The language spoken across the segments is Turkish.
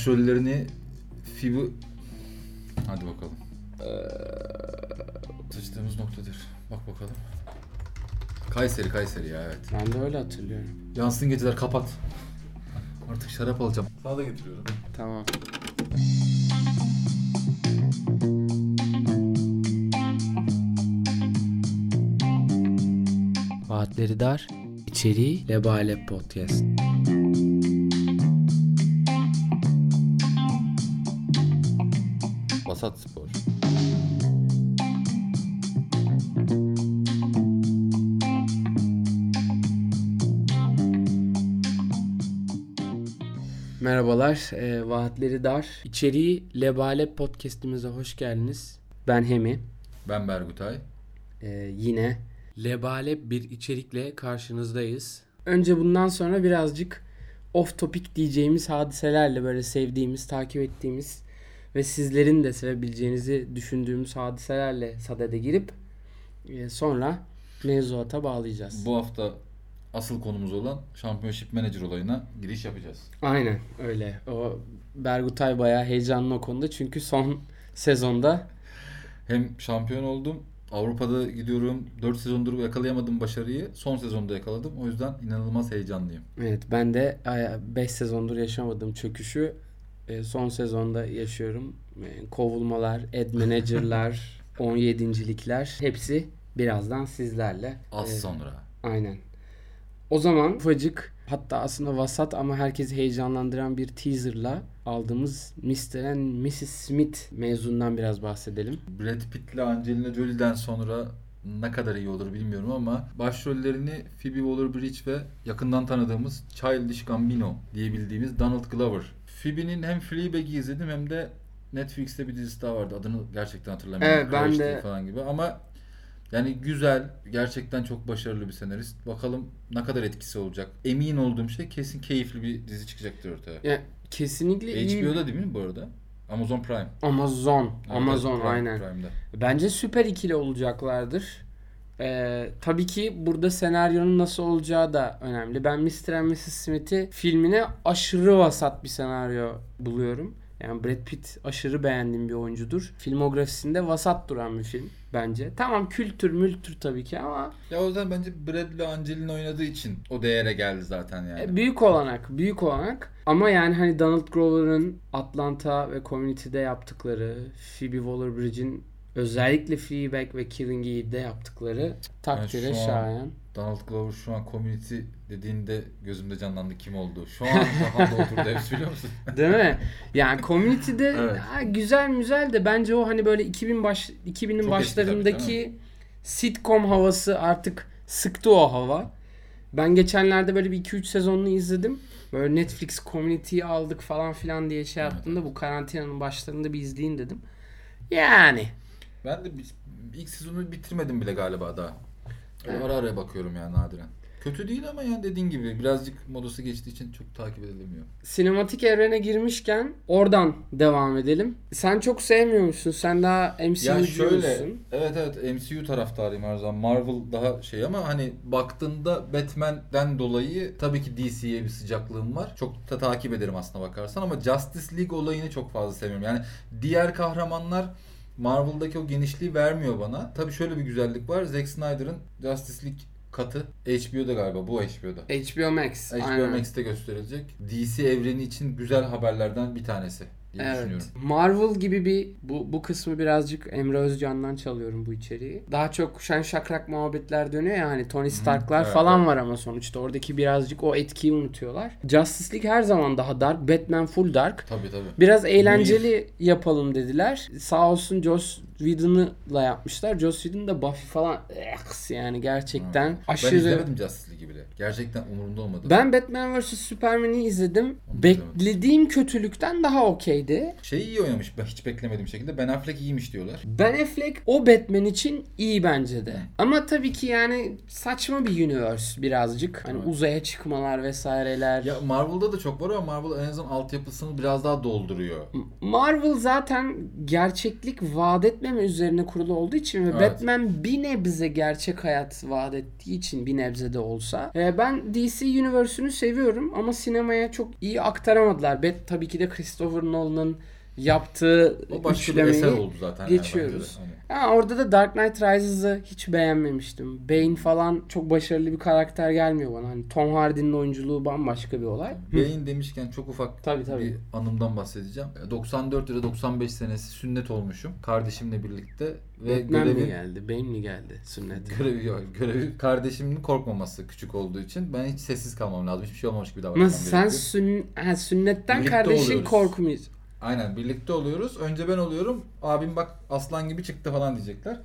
Başrollerini Fibu... Hadi bakalım. Ee, sıçtığımız noktadır. Bak bakalım. Kayseri Kayseri ya evet. Ben de öyle hatırlıyorum. Yansın geceler kapat. Artık şarap alacağım. Sana da getiriyorum. Tamam. Vaatleri dar, içeriği Lebale Podcast. Basat Spor. Merhabalar, e, Vaatleri Dar, içeriği Lebale Podcast'imize hoş geldiniz. Ben Hemi. Ben Bergutay. E, yine Lebale bir içerikle karşınızdayız. Önce bundan sonra birazcık off topic diyeceğimiz hadiselerle böyle sevdiğimiz, takip ettiğimiz ve sizlerin de sevebileceğinizi düşündüğümüz hadiselerle sadede girip e, sonra mevzuata bağlayacağız. Bu hafta asıl konumuz olan Championship Manager olayına giriş yapacağız. Aynen öyle. O Bergutay bayağı heyecanlı o konuda çünkü son sezonda Hem şampiyon oldum. Avrupa'da gidiyorum. 4 sezondur yakalayamadım başarıyı. Son sezonda yakaladım. O yüzden inanılmaz heyecanlıyım. evet ben de 5 sezondur yaşamadığım çöküşü e, son sezonda yaşıyorum. E, Kovulmalar, ad manager'lar, 17.likler hepsi birazdan sizlerle. Az E, sonra. Aynen. O zaman ufacık hatta aslında vasat ama herkesi heyecanlandıran bir teaserla aldığımız Mr. and Mrs. Smith mevzundan biraz bahsedelim. Brad Pitt ile Angelina Jolie'den sonra ne kadar iyi olur bilmiyorum ama başrollerini Phoebe Waller-Bridge ve yakından tanıdığımız Childish Gambino diye bildiğimiz Donald Glover. Phoebe'nin hem Fleabag'i izledim hem de Netflix'te bir dizisi daha vardı. Adını gerçekten hatırlamıyorum. Evet, ben de- falan gibi ama yani güzel, gerçekten çok başarılı bir senarist. Bakalım ne kadar etkisi olacak. Emin olduğum şey kesin keyifli bir dizi çıkacaktır ortaya. Ya kesinlikle iyi. HBO'da değil mi bu arada? Amazon Prime. Amazon. Evet, Amazon Prime- aynen. Prime'de. Bence süper ikili olacaklardır. Ee, tabii ki burada senaryonun nasıl olacağı da önemli. Ben Mr. and Mrs. Smith'i filmine aşırı vasat bir senaryo buluyorum. Yani Brad Pitt aşırı beğendiğim bir oyuncudur. Filmografisinde vasat duran bir film bence. Tamam kültür mültür tabii ki ama Ya o yüzden bence Brad ile Angelina oynadığı için o değere geldi zaten yani. e, büyük olanak, büyük olanak. Ama yani hani Donald Glover'ın Atlanta ve Community'de yaptıkları, Phoebe Waller-Bridge'in özellikle Fleabag ve Killing Eve'de yaptıkları takdire Yani şayan. Donald Glover şu an community dediğinde gözümde canlandı kim oldu. Şu an kafamda oturdu hepsi biliyor musun? Değil mi? Yani Community'de Evet. ha, güzel güzel de bence o hani böyle 2000 baş 2000'in Çok tabii, başlarındaki değil sitcom havası artık sıktı o hava. Ben geçenlerde böyle bir 2-3 sezonunu izledim. Böyle Netflix Community'yi aldık falan filan diye şey yaptığımda bu karantinanın başlarında bir izleyin dedim. Yani Ben de ilk sezonu bitirmedim bile galiba daha. Öyle ara ara bakıyorum yani nadiren. Kötü değil ama yani dediğin gibi birazcık modası geçtiği için çok takip edilemiyor. sinematik evrene girmişken oradan devam edelim. Sen çok sevmiyormuşsun. Sen daha MCU'cusun. Ya şöyle, evet evet MCU taraftarıyım her zaman. Marvel daha şey ama hani baktığında Batman'den dolayı tabii ki DC'ye bir sıcaklığım var. Çok da takip ederim aslına bakarsan ama Justice League olayını çok fazla sevmiyorum. Yani diğer kahramanlar Marvel'daki o genişliği vermiyor bana. Tabii şöyle bir güzellik var. Zack Snyder'ın Justice League katı HBO'da galiba. Bu HBO'da. HBO Max. HBO aynen. Max'te gösterilecek. DC evreni için güzel haberlerden bir tanesi diye Evet. düşünüyorum. Marvel gibi bir bu bu kısmı birazcık Emre Özcan'dan çalıyorum bu içeriği. Daha çok şen şakrak muhabbetler dönüyor ya hani Tony Stark'lar evet, falan evet. var ama sonuçta oradaki birazcık o etkiyi unutuyorlar. Justice League her zaman daha dark, Batman full dark. Tabii tabii. Biraz eğlenceli yapalım dediler. Sağ olsun Joss Whedon'la yapmışlar. Joss Whedon da Buffy falan eks yani gerçekten Ben aşırı. izlemedim Justice League'i bile. Gerçekten umurumda olmadı. Ben Batman vs Superman'i izledim. Beklediğim kötülükten daha okeydi. Şey iyi oynamış. Ben hiç beklemediğim şekilde. Ben Affleck iyiymiş diyorlar. Ben Affleck o Batman için iyi bence de. Ama tabii ki yani saçma bir universe birazcık. Hani Evet. uzaya çıkmalar vesaireler. Ya Marvel'da da çok var ama Marvel en azından altyapısını biraz daha dolduruyor. Marvel zaten gerçeklik vaat etmeme üzerine kurulu olduğu için ve Evet. Batman bir nebze gerçek hayat vaat ettiği için bir nebze de olsa. e, ben DC Universe'ünü seviyorum ama sinemaya çok iyi aktaramadılar. Bet tabii ki de Christopher Nolan'ın yaptığı O başka bir üçlemeyi eser oldu zaten. yani geçiyoruz. Hani- Ha, orada da Dark Knight Rises'ı hiç beğenmemiştim. Bane falan çok başarılı bir karakter gelmiyor bana. Hani Tom Hardy'nin oyunculuğu bambaşka bir olay. Beyin demişken çok ufak Tabii, tabii. bir anımdan bahsedeceğim. 94 ya da 95 senesi sünnet olmuşum kardeşimle birlikte ve Batman mi görevi geldi? Bane mi geldi sünnet? görevi yok. Görevi kardeşimin korkmaması küçük olduğu için ben hiç sessiz kalmam lazım. Hiçbir şey olmamış gibi davranmam Nasıl sen sün ha, sünnetten Birlikte kardeşin oluyoruz. Aynen birlikte oluyoruz. Önce ben oluyorum. Abim bak aslan gibi çıktı falan diyecekler.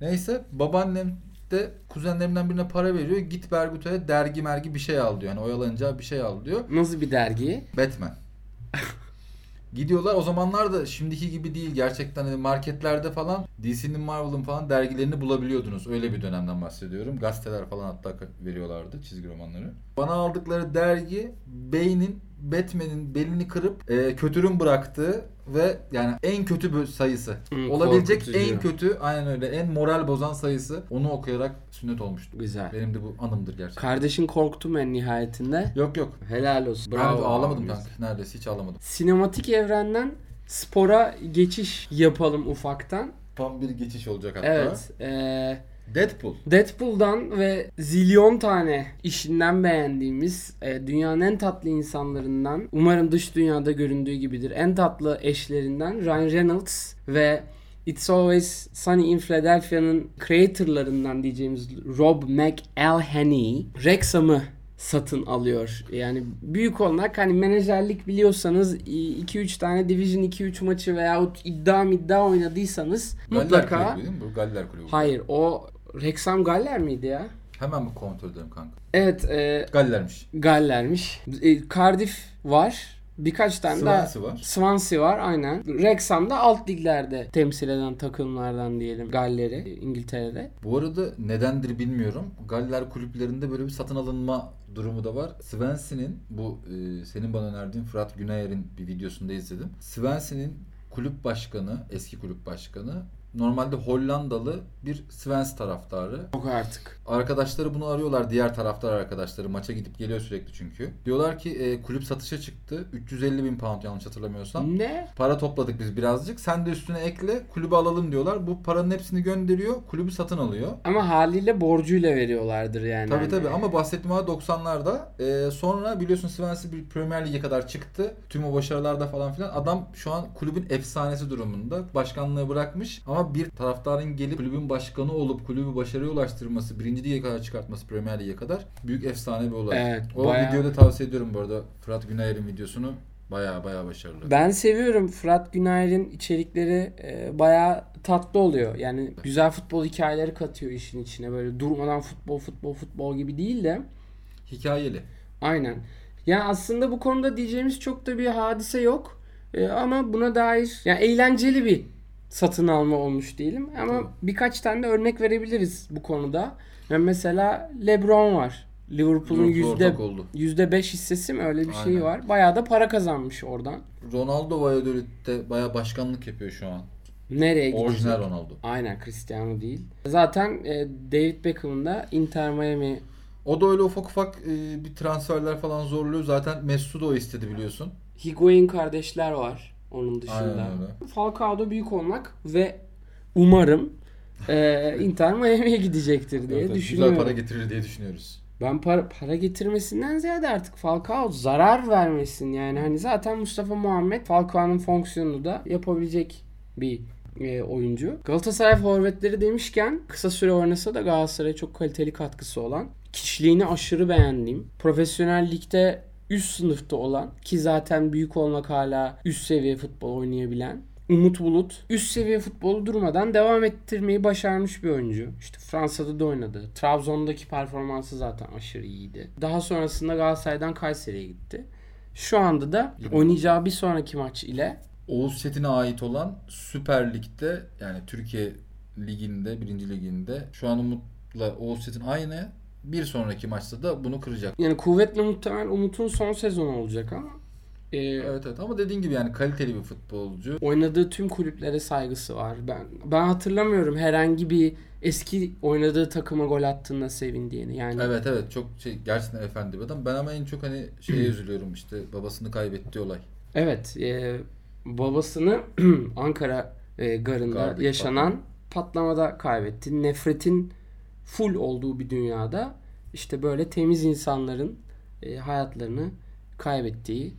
Neyse babaannem de kuzenlerimden birine para veriyor. Git Berguto'ya dergi mergi bir şey al diyor. Yani oyalanacağı bir şey al diyor. Nasıl bir dergi? Batman. Gidiyorlar o zamanlar da şimdiki gibi değil gerçekten hani marketlerde falan DC'nin Marvel'ın falan dergilerini bulabiliyordunuz. Öyle bir dönemden bahsediyorum. Gazeteler falan hatta veriyorlardı çizgi romanları. Bana aldıkları dergi Bane'in Batman'in belini kırıp e, kötürüm bıraktığı ve yani en kötü sayısı. Hı, Olabilecek korkutucu. en kötü aynen öyle en moral bozan sayısı. Onu okuyarak sünnet olmuştu. Güzel. Benim de bu anımdır gerçekten. Kardeşin korktu mu en nihayetinde? Yok yok. Helal olsun. Ben Bravo. ağlamadım abi. kanka. Neredeyse hiç ağlamadım. Sinematik evrenden spora geçiş yapalım ufaktan. Tam bir geçiş olacak hatta. Evet. eee Deadpool. Deadpool'dan ve zilyon tane işinden beğendiğimiz e, dünyanın en tatlı insanlarından umarım dış dünyada göründüğü gibidir en tatlı eşlerinden Ryan Reynolds ve It's Always Sunny in Philadelphia'nın creatorlarından diyeceğimiz Rob McElhenney Wrexham'ı satın alıyor. Yani büyük olarak hani menajerlik biliyorsanız 2-3 tane Division 2-3 maçı veyahut iddia iddia oynadıysanız Galler mutlaka kulübü değil mi? Bu Galler kulübü. Hayır o Wrexham Galler miydi ya? Hemen mi kontrol edelim kanka? Evet e, Gallermiş. Galler'miş. E, Cardiff var. Birkaç tane daha Swansea var. Swansea var aynen. Wrexham da alt liglerde temsil eden takımlardan diyelim Galler'i İngiltere'de. Bu arada nedendir bilmiyorum. Galler kulüplerinde böyle bir satın alınma durumu da var. Swansea'nin bu e, senin bana önerdiğin Fırat Günayer'in bir videosunda izledim. Swansea'nin kulüp başkanı, eski kulüp başkanı normalde Hollandalı bir Swans taraftarı. Yok artık. Arkadaşları bunu arıyorlar diğer taraftar arkadaşları. Maça gidip geliyor sürekli çünkü. Diyorlar ki e, kulüp satışa çıktı. 350 bin pound yanlış hatırlamıyorsam. Ne? Para topladık biz birazcık. Sen de üstüne ekle kulübü alalım diyorlar. Bu paranın hepsini gönderiyor. Kulübü satın alıyor. Ama haliyle borcuyla veriyorlardır yani. Tabii Hani- tabii ama bahsettiğim olay 90'larda. Ee, sonra biliyorsun Swansea bir Premier Lig'e kadar çıktı. Tüm o başarılarda falan filan. Adam şu an kulübün efsanesi durumunda. Başkanlığı bırakmış ama bir taraftarın gelip kulübün başkanı olup kulübü başarıya ulaştırması, birinci lige kadar çıkartması Premier Lig'e kadar büyük efsane bir olay. Evet, o bayağı- videoda tavsiye ediyorum bu arada. Fırat Günayer'in videosunu. Baya baya başarılı. Ben seviyorum Fırat Günayer'in içerikleri e, bayağı tatlı oluyor. Yani güzel futbol hikayeleri katıyor işin içine. Böyle durmadan futbol futbol futbol gibi değil de Hikayeli. Aynen. Yani aslında bu konuda diyeceğimiz çok da bir hadise yok. Ee, ama buna dair yani eğlenceli bir satın alma olmuş diyelim. Ama Tabii. birkaç tane de örnek verebiliriz bu konuda. Yani mesela LeBron var. Liverpool'un Liverpool yüzde yüzde beş hissesi mi öyle bir şey var. Bayağı da para kazanmış oradan. Ronaldo Valladolid'de baya başkanlık yapıyor şu an. Nereye gidecek? Orijinal Ronaldo. Aynen Cristiano değil. Zaten e, David Beckham'ın da Inter Miami O da öyle ufak ufak e, bir transferler falan zorluyor. Zaten Mesut o istedi biliyorsun. Higuain kardeşler var onun dışında. Falcao'da büyük olmak ve umarım e, Inter Miami'ye gidecektir diye Evet, düşünüyorum. Güzel para getirir diye düşünüyoruz. Ben para, para getirmesinden ziyade artık Falcao zarar vermesin yani. Hani zaten Mustafa Muhammed Falcao'nun fonksiyonunu da yapabilecek bir e, oyuncu. Galatasaray forvetleri demişken kısa süre oynasa da Galatasaray'a çok kaliteli katkısı olan, kişiliğini aşırı beğendiğim, profesyonel ligde üst sınıfta olan ki zaten büyük olmak hala üst seviye futbol oynayabilen Umut Bulut üst seviye futbolu durmadan devam ettirmeyi başarmış bir oyuncu. İşte Fransa'da da oynadı. Trabzon'daki performansı zaten aşırı iyiydi. Daha sonrasında Galatasaray'dan Kayseri'ye gitti. Şu anda da oynayacağı bir sonraki maç ile Oğuz Çetin'e ait olan Süper Lig'de yani Türkiye Ligi'nde, birinci Ligi'nde şu an Umut'la Oğuz Çetin aynı. Bir sonraki maçta da bunu kıracak. Yani kuvvetle muhtemel Umut'un son sezonu olacak ama e, Evet evet ama dediğin gibi yani kaliteli bir futbolcu. oynadığı tüm kulüplere saygısı var. Ben ben hatırlamıyorum herhangi bir eski oynadığı takıma gol attığında sevindiğini. Yani Evet evet çok şey gerçekten efendi bir adam. Ben ama en çok hani şeye üzülüyorum işte babasını kaybettiği olay. Evet, e, babasını Ankara e, garında Gardaki yaşanan patlamada kaybetti. Nefretin full olduğu bir dünyada işte böyle temiz insanların e, hayatlarını kaybettiği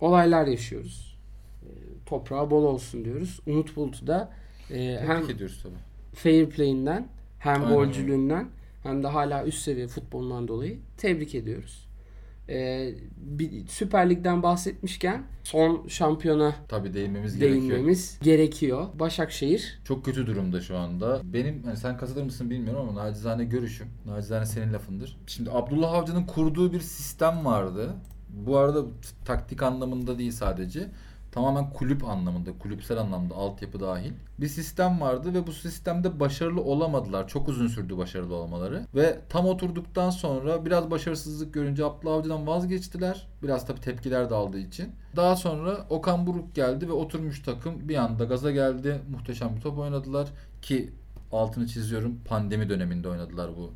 olaylar yaşıyoruz. E, toprağı bol olsun diyoruz. Umut Bulut'u da e, hem fair play'inden hem Aynen golcülüğünden hem de hala üst seviye futbolundan dolayı tebrik ediyoruz. Ee, bir Süper Lig'den bahsetmişken son şampiyona Tabii değinmemiz gerekiyor. değinmemiz gerekiyor. Başakşehir Çok kötü durumda şu anda. Benim hani sen katılır mısın bilmiyorum ama nacizane görüşüm. Nacizane senin lafındır. Şimdi Abdullah Avcı'nın kurduğu bir sistem vardı. Bu arada taktik anlamında değil sadece. Tamamen kulüp anlamında, kulüpsel anlamda, altyapı dahil. Bir sistem vardı ve bu sistemde başarılı olamadılar. Çok uzun sürdü başarılı olmaları. Ve tam oturduktan sonra biraz başarısızlık görünce Abdullah Avcı'dan vazgeçtiler. Biraz tabii tepkiler de aldığı için. Daha sonra Okan Buruk geldi ve oturmuş takım bir anda gaza geldi. Muhteşem bir top oynadılar ki altını çiziyorum pandemi döneminde oynadılar bu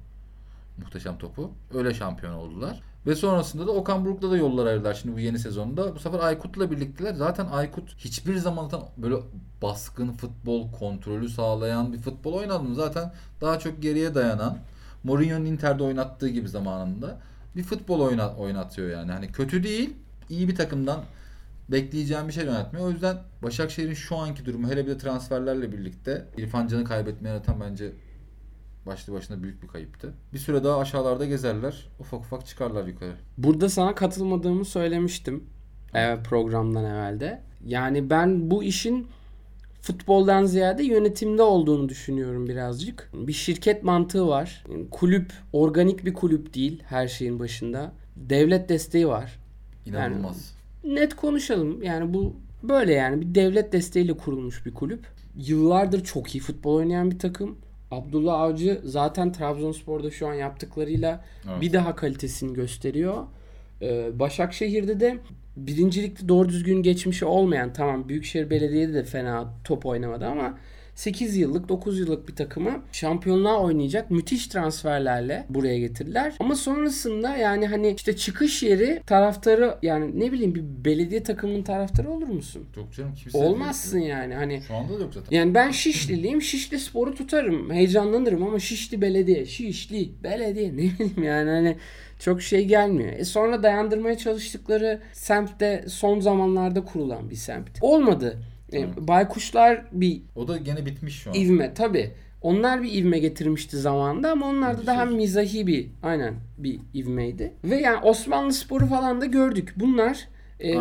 muhteşem topu. Öyle şampiyon oldular. Ve sonrasında da Okan Buruk'la da yollar ayırdılar şimdi bu yeni sezonda. Bu sefer Aykut'la birlikteler. Zaten Aykut hiçbir zaman böyle baskın futbol kontrolü sağlayan bir futbol oynamadı. Zaten daha çok geriye dayanan Mourinho'nun Inter'de oynattığı gibi zamanında bir futbol oyna, oynatıyor yani. Hani kötü değil, iyi bir takımdan bekleyeceğim bir şey oynatmıyor. O yüzden Başakşehir'in şu anki durumu hele bir de transferlerle birlikte İrfan Can'ı kaybetmeye yaratan bence başlı başına büyük bir kayıptı. Bir süre daha aşağılarda gezerler. Ufak ufak çıkarlar yukarı. Burada sana katılmadığımı söylemiştim e, programdan evvelde. Yani ben bu işin futboldan ziyade yönetimde olduğunu düşünüyorum birazcık. Bir şirket mantığı var. Yani kulüp organik bir kulüp değil her şeyin başında. Devlet desteği var. İnanılmaz. Net konuşalım. Yani bu böyle yani bir devlet desteğiyle kurulmuş bir kulüp. Yıllardır çok iyi futbol oynayan bir takım. Abdullah Avcı zaten Trabzonspor'da şu an yaptıklarıyla Evet. bir daha kalitesini gösteriyor. Ee, Başakşehir'de de birincilikte doğru düzgün geçmişi olmayan tamam Büyükşehir Belediye'de de fena top oynamadı ama 8 yıllık 9 yıllık bir takımı şampiyonluğa oynayacak müthiş transferlerle buraya getirdiler. Ama sonrasında yani hani işte çıkış yeri taraftarı yani ne bileyim bir belediye takımının taraftarı olur musun? Çok canım kimse Olmazsın yani hani Şu anda da yok zaten. yani ben Şişliliyim. Şişli sporu tutarım. Heyecanlanırım ama Şişli belediye. Şişli belediye ne bileyim yani hani çok şey gelmiyor. E sonra dayandırmaya çalıştıkları semt de son zamanlarda kurulan bir semt. Olmadı. E, baykuşlar bir O da gene bitmiş şu an. ivme tabi. Onlar bir ivme getirmişti zamanında ama onlar da daha mizahi bir aynen bir ivmeydi. Ve yani Osmanlı sporu falan da gördük. Bunlar e,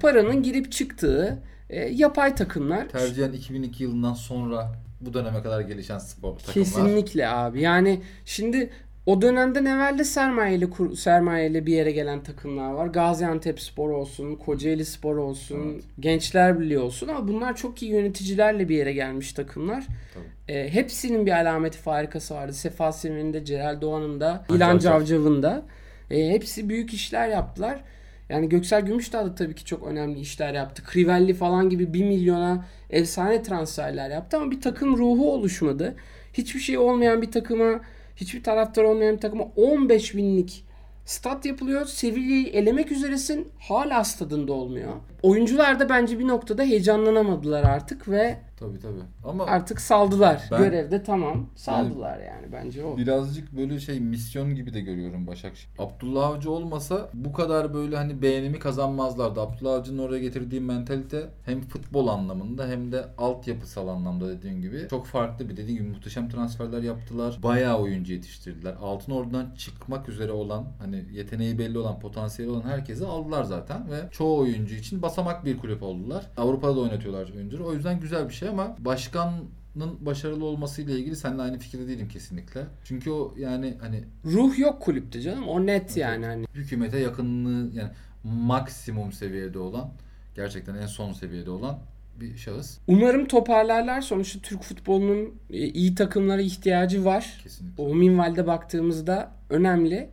paranın girip çıktığı e, yapay takımlar. Tercihen 2002 yılından sonra bu döneme kadar gelişen spor takımlar. Kesinlikle abi. Yani şimdi o dönemden evvel de sermayeyle kur, sermayeyle bir yere gelen takımlar var. Gaziantep Spor olsun, Kocaeli Spor olsun, Evet. Gençler Birliği olsun ama bunlar çok iyi yöneticilerle bir yere gelmiş takımlar. Tabii. E, hepsinin bir alameti farikası vardı. Sefa Sevin'in de, Celal Doğan'ın da, Avcı. Cavcav'ın da. E, hepsi büyük işler yaptılar. Yani Göksel Gümüşdağ da tabii ki çok önemli işler yaptı. Crivelli falan gibi 1 milyona efsane transferler yaptı ama bir takım ruhu oluşmadı. Hiçbir şey olmayan bir takıma, hiçbir taraftar olmayan bir takıma 15 binlik stat yapılıyor. Sevilla'yı elemek üzeresin. Hala stadında olmuyor. Oyuncular da bence bir noktada heyecanlanamadılar artık ve Tabii tabii. Ama artık saldılar. Ben- Görevde tamam. Saldılar yani bence o. birazcık böyle şey misyon gibi de görüyorum Başakşehir. Abdullah Avcı olmasa bu kadar böyle hani beğenimi kazanmazlardı. Abdullah Avcı'nın oraya getirdiği mentalite hem futbol anlamında hem de altyapısal anlamda dediğim gibi çok farklı bir dediğim gibi muhteşem transferler yaptılar. Bayağı oyuncu yetiştirdiler. Altın oradan çıkmak üzere olan hani yeteneği belli olan potansiyeli olan herkesi aldılar zaten ve çoğu oyuncu için basamak bir kulüp oldular. Avrupa'da da oynatıyorlar oyuncuları. O yüzden güzel bir şey ama başkanın başarılı olmasıyla ilgili seninle aynı fikirde değilim kesinlikle. Çünkü o yani hani Ruh yok kulüpte canım. O net yani hani. hükümete yakınlığı yani maksimum seviyede olan gerçekten en son seviyede olan bir şahıs. Umarım toparlarlar. Sonuçta Türk futbolunun e, iyi takımlara ihtiyacı var. Kesinlikle. O minvalde baktığımızda önemli.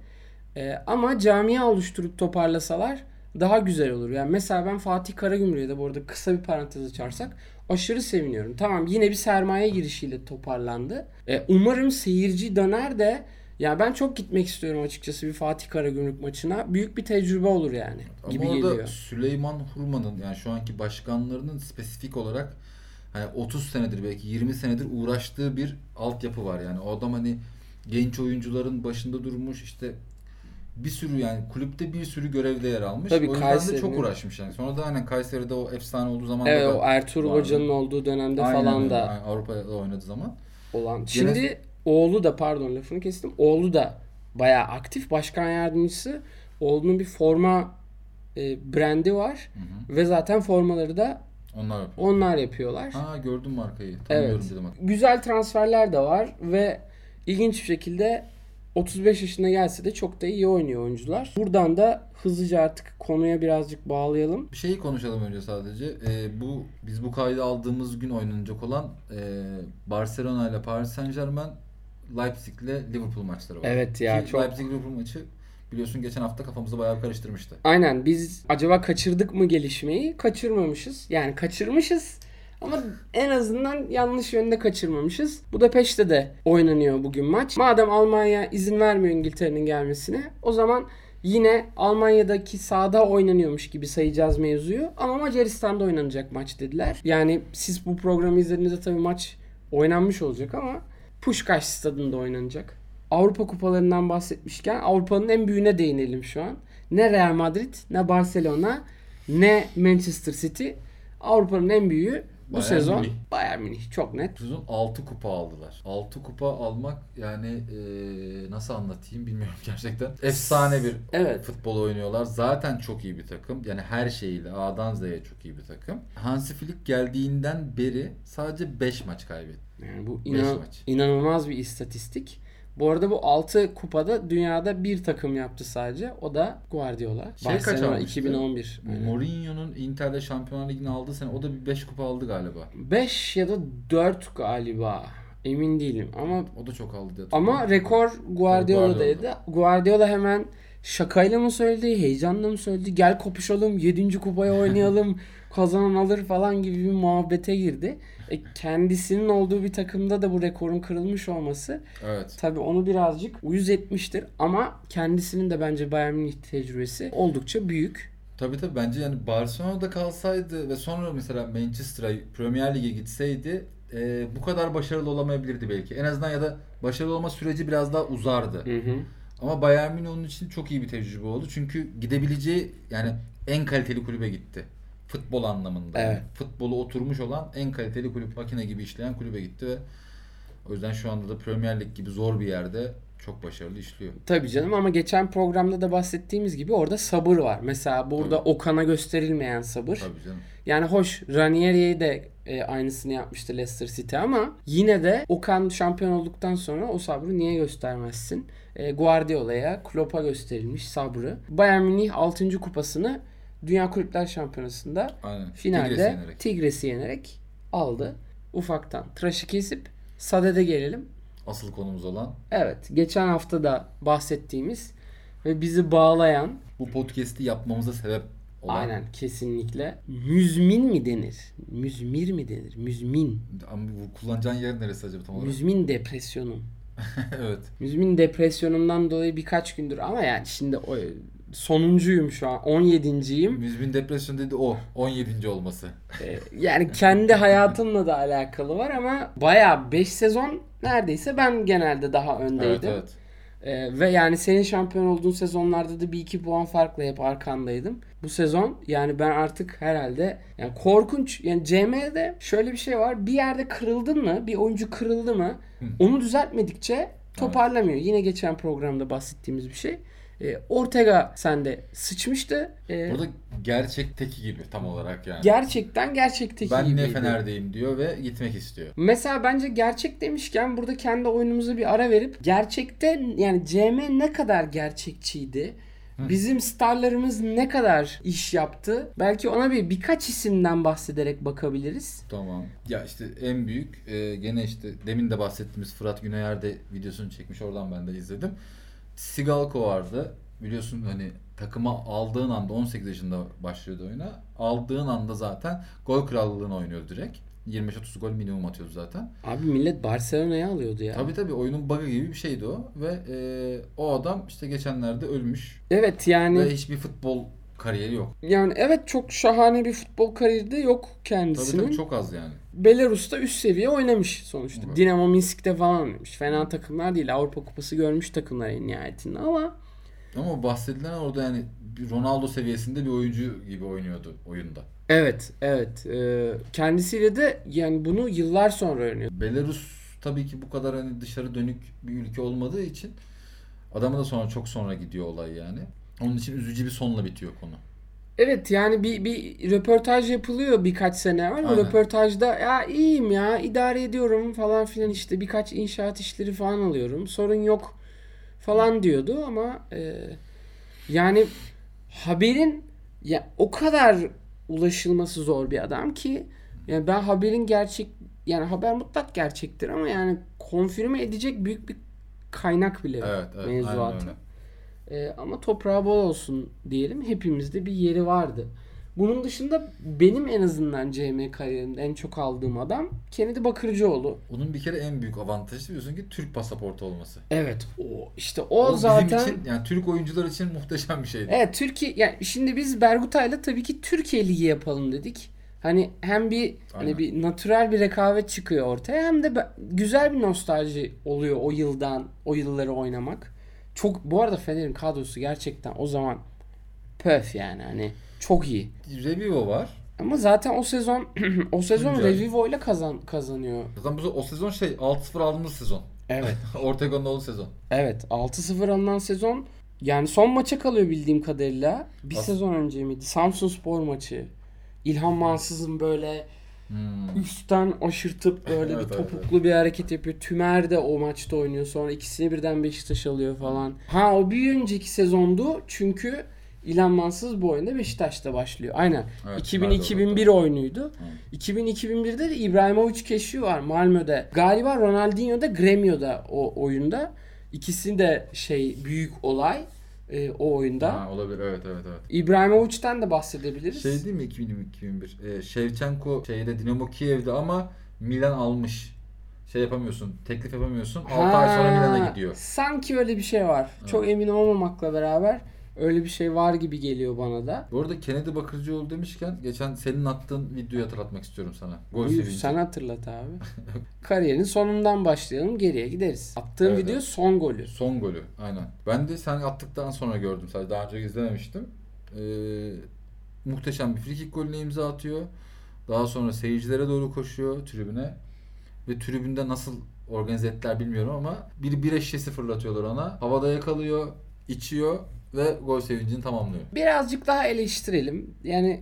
Ee, ama camia oluşturup toparlasalar daha güzel olur. Yani mesela ben Fatih Karagümrük'e de bu arada kısa bir parantez açarsak aşırı seviniyorum. Tamam yine bir sermaye girişiyle toparlandı. Ee, umarım seyirci döner de ya ben çok gitmek istiyorum açıkçası bir Fatih Karagümrük maçına. Büyük bir tecrübe olur yani gibi Ama orada geliyor. Süleyman Hurman'ın yani şu anki başkanlarının spesifik olarak hani 30 senedir belki 20 senedir uğraştığı bir altyapı var yani. O adam hani genç oyuncuların başında durmuş işte bir sürü yani kulüpte bir sürü görevde yer almış. Tabii o yüzden de çok uğraşmış yani. Sonra da aynen Kayseri'de o efsane olduğu zaman Evet da o Ertuğrul vardı. Hoca'nın olduğu dönemde Aynen falan da Aynen, Avrupa'da oynadığı zaman. olan. Şimdi oğlu da pardon lafını kestim. Oğlu da bayağı aktif başkan yardımcısı. Oğlunun bir forma e, brandi var ve zaten formaları da Onlar yapıyor. onlar yapıyorlar. Ha gördüm markayı. Tanıyorum Evet. dedim. Güzel transferler de var ve ilginç bir şekilde 35 yaşına gelse de çok da iyi oynuyor oyuncular. Buradan da hızlıca artık konuya birazcık bağlayalım. Bir şeyi konuşalım önce sadece. Ee, bu biz bu kaydı aldığımız gün oynanacak olan e, Barcelona ile Paris Saint Germain, Leipzig ile Liverpool maçları var. Evet ya, Ki çok- Leipzig Liverpool maçı biliyorsun geçen hafta kafamızı bayağı karıştırmıştı. Aynen biz acaba kaçırdık mı gelişmeyi? Kaçırmamışız. Yani kaçırmışız ama en azından yanlış yönde kaçırmamışız. Budapeşte de oynanıyor bugün maç. Madem Almanya izin vermiyor İngiltere'nin gelmesine o zaman yine Almanya'daki sahada oynanıyormuş gibi sayacağız mevzuyu. Ama Macaristan'da oynanacak maç dediler. Yani siz bu programı izlediğinizde tabii maç oynanmış olacak ama Puşkaş stadında oynanacak. Avrupa kupalarından bahsetmişken Avrupa'nın en büyüğüne değinelim şu an. Ne Real Madrid, ne Barcelona, ne Manchester City. Avrupa'nın en büyüğü bu Bayern sezon Münih. Bayern Münih. Çok net. Bu sezon 6 kupa aldılar. 6 kupa almak yani e, nasıl anlatayım bilmiyorum gerçekten. Efsane bir Evet. futbol oynuyorlar. Zaten çok iyi bir takım. Yani her şeyiyle A'dan Z'ye çok iyi bir takım. Hansi Flick geldiğinden beri sadece 5 maç kaybetti. Yani bu inan- maç. inanılmaz bir istatistik. Bu arada bu 6 kupada dünyada bir takım yaptı sadece. O da Guardiola. Şey Barcelona almıştı? 2011. Aynen. Mourinho'nun Inter'de Şampiyonlar Ligi'ni aldığı sene o da bir 5 kupa aldı galiba. 5 ya da 4 galiba. Emin değilim ama O da çok aldı diye Ama rekor Guardiola'daydı. Guardiola hemen şakayla mı söyledi, heyecanla mı söyledi? Gel kopuşalım, 7. kupaya oynayalım, kazanan alır falan gibi bir muhabbete girdi. E, kendisinin olduğu bir takımda da bu rekorun kırılmış olması Evet. tabii onu birazcık uyuz etmiştir. Ama kendisinin de bence Bayern Münih tecrübesi oldukça büyük. Tabii tabii bence yani Barcelona'da kalsaydı ve sonra mesela Manchester'a Premier Lig'e gitseydi e, bu kadar başarılı olamayabilirdi belki. En azından ya da başarılı olma süreci biraz daha uzardı. Hı hı. Ama Bayern Münih onun için çok iyi bir tecrübe oldu. Çünkü gidebileceği yani en kaliteli kulübe gitti. Futbol anlamında. Evet. Yani futbolu oturmuş olan en kaliteli kulüp. Makine gibi işleyen kulübe gitti ve o yüzden şu anda da Premier Lig gibi zor bir yerde çok başarılı işliyor. Tabii canım ama geçen programda da bahsettiğimiz gibi orada sabır var. Mesela burada Tabii. Okan'a gösterilmeyen sabır. Tabii canım. Yani hoş Ranieri'ye de e, aynısını yapmıştı Leicester City ama yine de Okan şampiyon olduktan sonra o sabrı niye göstermezsin? E, Guardiola'ya, Klopp'a gösterilmiş sabrı. Bayern Münih 6. kupasını Dünya Kulüpler Şampiyonası'nda Aynen. finalde Tigres'i yenerek. Tigres'i yenerek aldı. Ufaktan tıraşı kesip Sade'de gelelim. Asıl konumuz olan Evet, geçen hafta da bahsettiğimiz ve bizi bağlayan bu podcast'i yapmamıza sebep olan aynen kesinlikle müzmin mi denir? Müzmir mi denir? Müzmin. Ama bu kullanacağın yer neresi acaba tam olarak? Müzmin depresyonum. evet. Müzmin depresyonumdan dolayı birkaç gündür ama yani şimdi o sonuncuyum şu an. 17.yim. Müzmin depresyon dedi o 17. olması. Ee, yani kendi hayatımla da alakalı var ama bayağı 5 sezon neredeyse ben genelde daha öndeydim. Evet evet. Ee, ve yani senin şampiyon olduğun sezonlarda da bir iki puan farkla hep arkandaydım. Bu sezon yani ben artık herhalde yani korkunç yani CM'de şöyle bir şey var. Bir yerde kırıldın mı? Bir oyuncu kırıldı mı? Onu düzeltmekçe toparlamıyor. Yine geçen programda bahsettiğimiz bir şey. Ee, Ortega sende sıçmıştı. Ee, Burada gerçekteki gibi tam olarak yani. gerçekten gerçekteki ben ne gibiydi. Fener'deyim diyor ve gitmek istiyor. Mesela bence gerçek demişken burada kendi oyunumuza bir ara verip gerçekte yani CM ne kadar gerçekçiydi Bizim starlarımız ne kadar iş yaptı? Belki ona bir birkaç isimden bahsederek bakabiliriz. Tamam. Ya işte en büyük e, gene işte demin de bahsettiğimiz Fırat Güneyer de videosunu çekmiş. Oradan ben de izledim. Sigalko vardı. Biliyorsun hani takıma aldığın anda 18 yaşında başlıyordu oyuna. Aldığın anda zaten gol krallığını oynuyordu direkt. 25-30 gol minimum atıyordu zaten. Abi millet Barcelona'ya alıyordu ya. Tabii tabii oyunun bug'ı gibi bir şeydi o. Ve e, o adam işte geçenlerde ölmüş. Evet yani Ve hiçbir futbol kariyeri yok. yani evet çok şahane bir futbol kariyeri de yok Tabii kendisinin. tabii çok az yani. Belarus'ta üst seviye oynamış sonuçta. Evet. Dinamo Minsk'te falan oynamış. Fena takımlar değil. Avrupa Kupası görmüş takımlar en nihayetinde ama Ama bahsedilen orada yani bir Ronaldo seviyesinde bir oyuncu gibi oynuyordu oyunda. evet evet Ee, kendisiyle de yani bunu yıllar sonra öğreniyor. Belarus tabii ki bu kadar hani dışarı dönük bir ülke olmadığı için adamı da sonra çok sonra gidiyor olay yani. Onun için üzücü bir sonla bitiyor konu. Evet yani bir, bir röportaj yapılıyor birkaç sene evvel. O Aynen. röportajda ya iyiyim ya idare ediyorum falan filan işte birkaç inşaat işleri falan alıyorum. Sorun yok falan diyordu ama e, yani haberin ya o kadar ulaşılması zor bir adam ki yani ben haberin gerçek yani haber mutlak gerçektir ama yani konfirme edecek büyük bir kaynak bile Evet, evet aynen mevzuatın. öyle. Ee, ama toprağı bol olsun diyelim. Hepimizde bir yeri vardı. Bunun dışında benim en azından CM kariyerimde en çok aldığım adam Kennedy Bakırcıoğlu. Onun bir kere en büyük avantajı biliyorsun ki Türk pasaportu olması. Evet o işte o, O zaten bizim için yani Türk oyuncular için muhteşem bir şeydi. Evet Türkiye yani şimdi biz Bergutay'la tabii ki Türkiye Ligi yapalım dedik. Hani hem bir hani Aynen. bir natürel bir rekabet çıkıyor ortaya hem de güzel bir nostalji oluyor o yıldan o yılları oynamak. Çok bu arada Fener'in kadrosu gerçekten o zaman pöf yani hani çok iyi. Revivo var. Ama zaten o sezon o sezon. Revivo ile kazan kazanıyor. Zaten bu o sezon şey 6-0 aldığımız sezon. Evet. Ortego'nun olduğu sezon. evet 6-0 alınan sezon yani son maça kalıyor bildiğim kadarıyla. Bir As- sezon önce miydi? Samsun Spor maçı. İlhan Mansız'ın böyle Hmm. üstten aşırtıp böyle Evet, bir evet, topuklu bir hareket yapıyor. Tümer de o maçta oynuyor. Sonra ikisini birden Beşiktaş alıyor falan. Ha o bir önceki sezondu çünkü İlhan Mansız bu oyunda Beşiktaş'ta başlıyor. Aynen. Evet, 2000-2001 oyunuydu. Hı. 2000-2001'de de İbrahimovic keşfi var Malmö'de. Galiba Ronaldinho da Gremio'da o oyunda. İkisi de şey büyük olay e, o oyunda. Ha, olabilir evet evet evet. İbrahimovic'ten de bahsedebiliriz. Şey değil mi 2020-2001? Ee, Shevchenko şeyde Dinamo Kiev'de ama Milan almış. Şey yapamıyorsun, teklif yapamıyorsun. 6 ay sonra Milan'a gidiyor. Sanki öyle bir şey var. Çok emin olmamakla beraber öyle bir şey var gibi geliyor bana da. Bu arada Kennedy Bakırcıoğlu demişken geçen senin attığın videoyu hatırlatmak istiyorum sana. Gol Buyur sevinci. sen hatırlat abi. Kariyerin sonundan başlayalım geriye gideriz. Attığım Evet, video evet. son golü. Son golü aynen. Ben de sen attıktan sonra gördüm sadece daha önce izlememiştim. Ee, muhteşem bir frikik golüne imza atıyor. Daha sonra seyircilere doğru koşuyor tribüne. Ve tribünde nasıl organize ettiler bilmiyorum ama bir bira şişesi fırlatıyorlar ona. Havada yakalıyor, içiyor ve gol sevincini tamamlıyor. Birazcık daha eleştirelim. Yani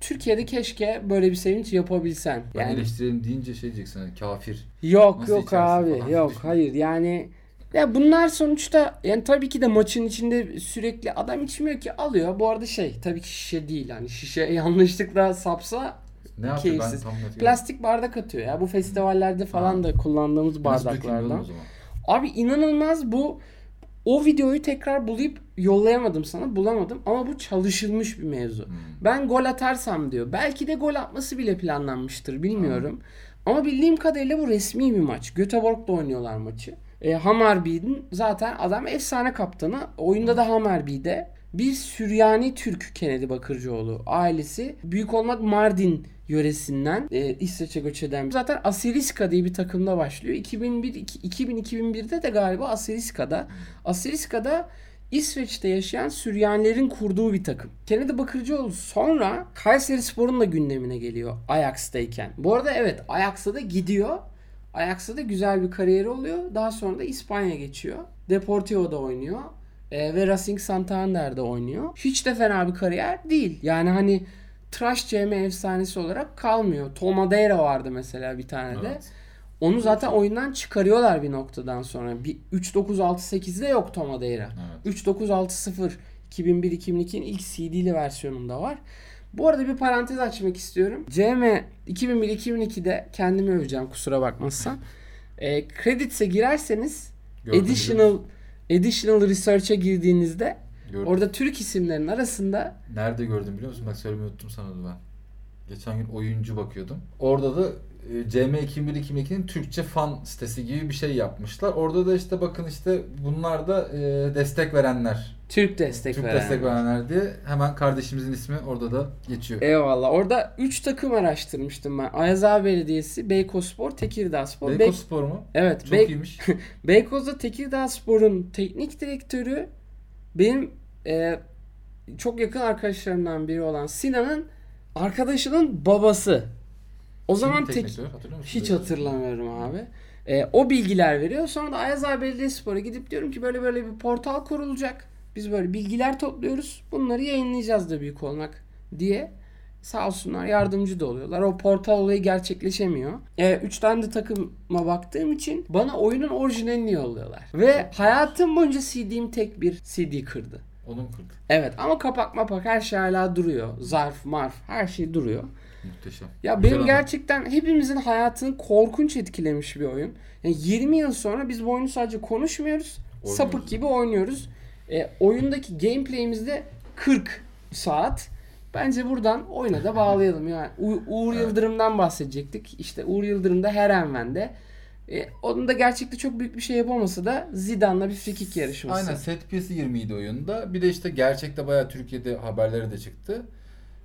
Türkiye'de keşke böyle bir sevinç yapabilsen. Ben Yani eleştirelim deyince şey diyeceksin hani kafir. Yok Nasıl yok abi falan yok hayır yani ya bunlar sonuçta yani tabii ki de maçın içinde sürekli adam içmiyor ki alıyor. Bu arada şey tabii ki şişe değil hani şişe yanlışlıkla sapsa Ne yapıyor ben Keyifsiz. görmedim. plastik bardak atıyor ya. Bu festivallerde falan da kullandığımız bardaklardan. Abi inanılmaz bu o videoyu tekrar bulayıp yollayamadım sana bulamadım ama bu çalışılmış bir mevzu. Hmm. Ben gol atarsam diyor. Belki de gol atması bile planlanmıştır bilmiyorum. Ama bildiğim kadarıyla bu resmi bir maç. Göteborg'da oynuyorlar maçı. E, Hammarby'nin zaten adam efsane kaptanı. Oyunda da Hammarby'de bir Süryani Türk Kennedy Bakırcıoğlu ailesi. Büyük olmak Mardin yöresinden e, İsveç'e göç eden. Zaten Asiriska diye bir takımda başlıyor. 2001 2000-2001'de de galiba Asiriska'da. Asiriska'da İsveç'te yaşayan Süryanilerin kurduğu bir takım. Kennedy Bakırcıoğlu sonra Kayseri Spor'un da gündemine geliyor Ajax'tayken. Bu arada evet Ajax'a da gidiyor. Ajax'ta da güzel bir kariyeri oluyor. Daha sonra da İspanya geçiyor. Deportivo'da oynuyor. Ee, ve Racing Santander'de oynuyor. Hiç de fena bir kariyer değil. Yani hani Trash CM efsanesi olarak kalmıyor. Tom Madeira vardı mesela bir tane de. Onu zaten oyundan çıkarıyorlar bir noktadan sonra. Bir 3-9-6-8'de yok Tom Madeira. Evet. 3-9-6-0 2001-2002'nin ilk CD'li versiyonunda var. Bu arada bir parantez açmak istiyorum. CM 2001-2002'de kendimi öveceğim kusura bakmazsan. E, Credits'e girerseniz Gördüm, additional additional research'a girdiğinizde Gördüm. orada Türk isimlerin arasında Nerede gördüm biliyor musun? Bak söylemeyi unuttum sana da ben. Geçen gün oyuncu bakıyordum. Orada da e, CM 2001-2002'nin Türkçe fan sitesi gibi bir şey yapmışlar. Orada da işte bakın işte bunlar da e, destek verenler. Türk destek Türk veren. destek verenler diye hemen kardeşimizin ismi orada da geçiyor. Eyvallah. Orada 3 takım araştırmıştım ben. Ayaza Belediyesi, Beykozspor, Tekirdağspor. Bey- Beykoz Spor mu? Evet. Çok Bey- iyiymiş. Beykoz'da Tekirdağspor'un teknik direktörü benim e, çok yakın arkadaşlarımdan biri olan Sinan'ın arkadaşının babası. O zaman tek hiç hatırlamıyorum abi. E, o bilgiler veriyor. Sonra da Ayaza Belediyespor'a gidip diyorum ki böyle böyle bir portal kurulacak. Biz böyle bilgiler topluyoruz. Bunları yayınlayacağız da büyük olanak diye. Sağ olsunlar yardımcı da oluyorlar. O portal olayı gerçekleşemiyor. E, üç tane de takıma baktığım için bana oyunun orijinalini yolluyorlar. Ve hayatım boyunca CD'm tek bir CD kırdı. Onu mu kırdı? Evet ama kapak mapak her şey hala duruyor. Zarf, marf her şey duruyor. Muhteşem. Ya Güzel benim ama. gerçekten hepimizin hayatını korkunç etkilemiş bir oyun. Yani 20 yıl sonra biz bu oyunu sadece konuşmuyoruz. Oynuyoruz. Sapık gibi oynuyoruz. E, oyundaki gameplay'imiz de 40 saat. Bence buradan oyuna da bağlayalım. Yani U- Uğur Evet. Yıldırım'dan bahsedecektik. İşte Uğur Yıldırım da her envende. E, onun da gerçekte çok büyük bir şey yapamasa da Zidane'la bir frikik yarışması. Aynen set piyesi 20 idi oyunda. Bir de işte gerçekte bayağı Türkiye'de haberleri de çıktı.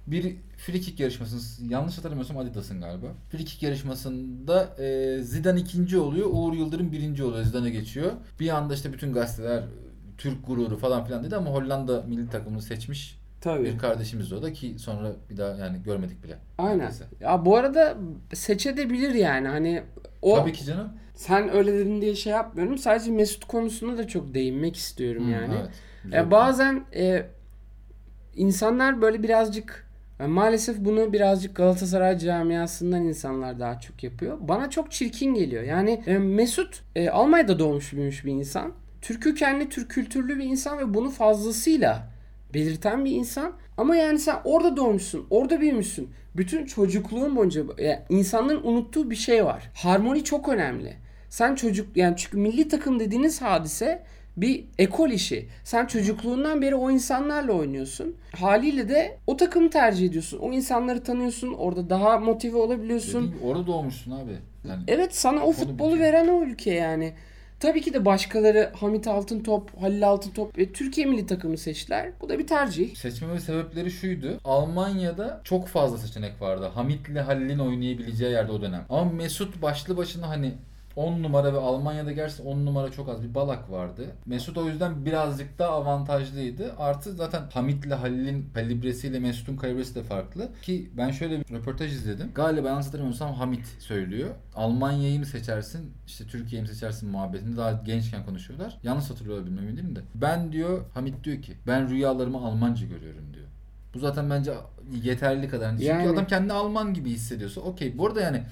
Bir free kick yarışmasının yanlış hatırlamıyorsam Adidas'ın galiba. Free kick yarışmasında e, Zidane ikinci oluyor. Uğur Yıldırım birinci oluyor. Zidane'a geçiyor. Bir anda işte bütün gazeteler Türk gururu falan filan dedi ama Hollanda milli takımını seçmiş Tabii. bir kardeşimiz o da ki sonra bir daha yani görmedik bile. Aynen. Neredeyse. Ya bu arada seçebilir yani. Hani o Tabii ki canım. Sen öyle dedin diye şey yapmıyorum. Sadece Mesut konusuna da çok değinmek istiyorum Hı, yani. evet. E, bazen e, insanlar böyle birazcık e, maalesef bunu birazcık Galatasaray camiasından insanlar daha çok yapıyor. Bana çok çirkin geliyor. Yani e, Mesut e, Almanya'da doğmuş büyümüş bir insan. Türk kökenli, Türk kültürlü bir insan ve bunu fazlasıyla belirten bir insan. Ama yani sen orada doğmuşsun, orada büyümüşsün. Bütün çocukluğun boyunca yani insanların unuttuğu bir şey var. Harmoni çok önemli. Sen çocuk yani çünkü milli takım dediğiniz hadise bir ekol işi. Sen çocukluğundan beri o insanlarla oynuyorsun. Haliyle de o takımı tercih ediyorsun. O insanları tanıyorsun. Orada daha motive olabiliyorsun. Dediğin gibi orada doğmuşsun abi. Yani Evet sana o futbolu bitiyor. veren o ülke yani. Tabii ki de başkaları Hamit Altıntop, Halil Altıntop ve Türkiye milli takımı seçtiler. Bu da bir tercih. Seçmeme sebepleri şuydu. Almanya'da çok fazla seçenek vardı. Hamit'le Halil'in oynayabileceği yerde o dönem. Ama Mesut başlı başına hani 10 numara ve Almanya'da gerçekten 10 numara çok az bir balak vardı. Mesut o yüzden birazcık daha avantajlıydı. Artı zaten Hamit'le Halil'in kalibresiyle Mesut'un kalibresi de farklı. Ki ben şöyle bir röportaj izledim. Galiba yanlış hatırlamıyorsam Hamit söylüyor. Almanya'yı mı seçersin, işte Türkiye'yi mi seçersin muhabbetinde daha gençken konuşuyorlar. Yanlış hatırlıyor bilmem değilim de. Ben diyor, Hamit diyor ki ben rüyalarımı Almanca görüyorum diyor. Bu zaten bence yeterli kadar. Çünkü Yani- adam kendini Alman gibi hissediyorsa okey. Bu arada yani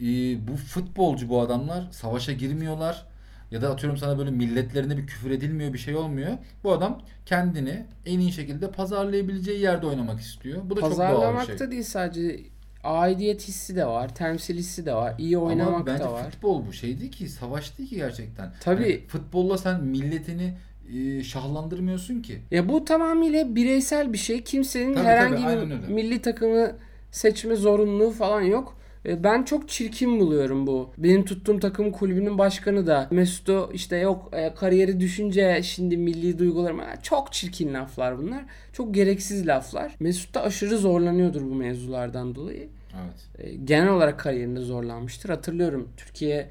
e, bu futbolcu bu adamlar savaşa girmiyorlar ya da atıyorum sana böyle milletlerine bir küfür edilmiyor bir şey olmuyor. Bu adam kendini en iyi şekilde pazarlayabileceği yerde oynamak istiyor. Bu da çok doğal bir Pazarlamakta şey. değil sadece aidiyet hissi de var, temsil hissi de var, iyi oynamak Ama bence da var. futbol bu şey değil ki savaş değil ki gerçekten. Tabii. Yani futbolla sen milletini e, şahlandırmıyorsun ki. Ya bu tamamıyla bireysel bir şey. Kimsenin Tabii, herhangi tabii, bir milli takımı seçme zorunluluğu falan yok. E, Ben çok çirkin buluyorum bu. Benim tuttuğum takım kulübünün başkanı da Mesut'u işte yok e, kariyeri düşünce şimdi milli duygularım çok çirkin laflar bunlar. Çok gereksiz laflar. Mesut da aşırı zorlanıyordur bu mevzulardan dolayı. Evet. E, genel olarak kariyerinde zorlanmıştır. Hatırlıyorum Türkiye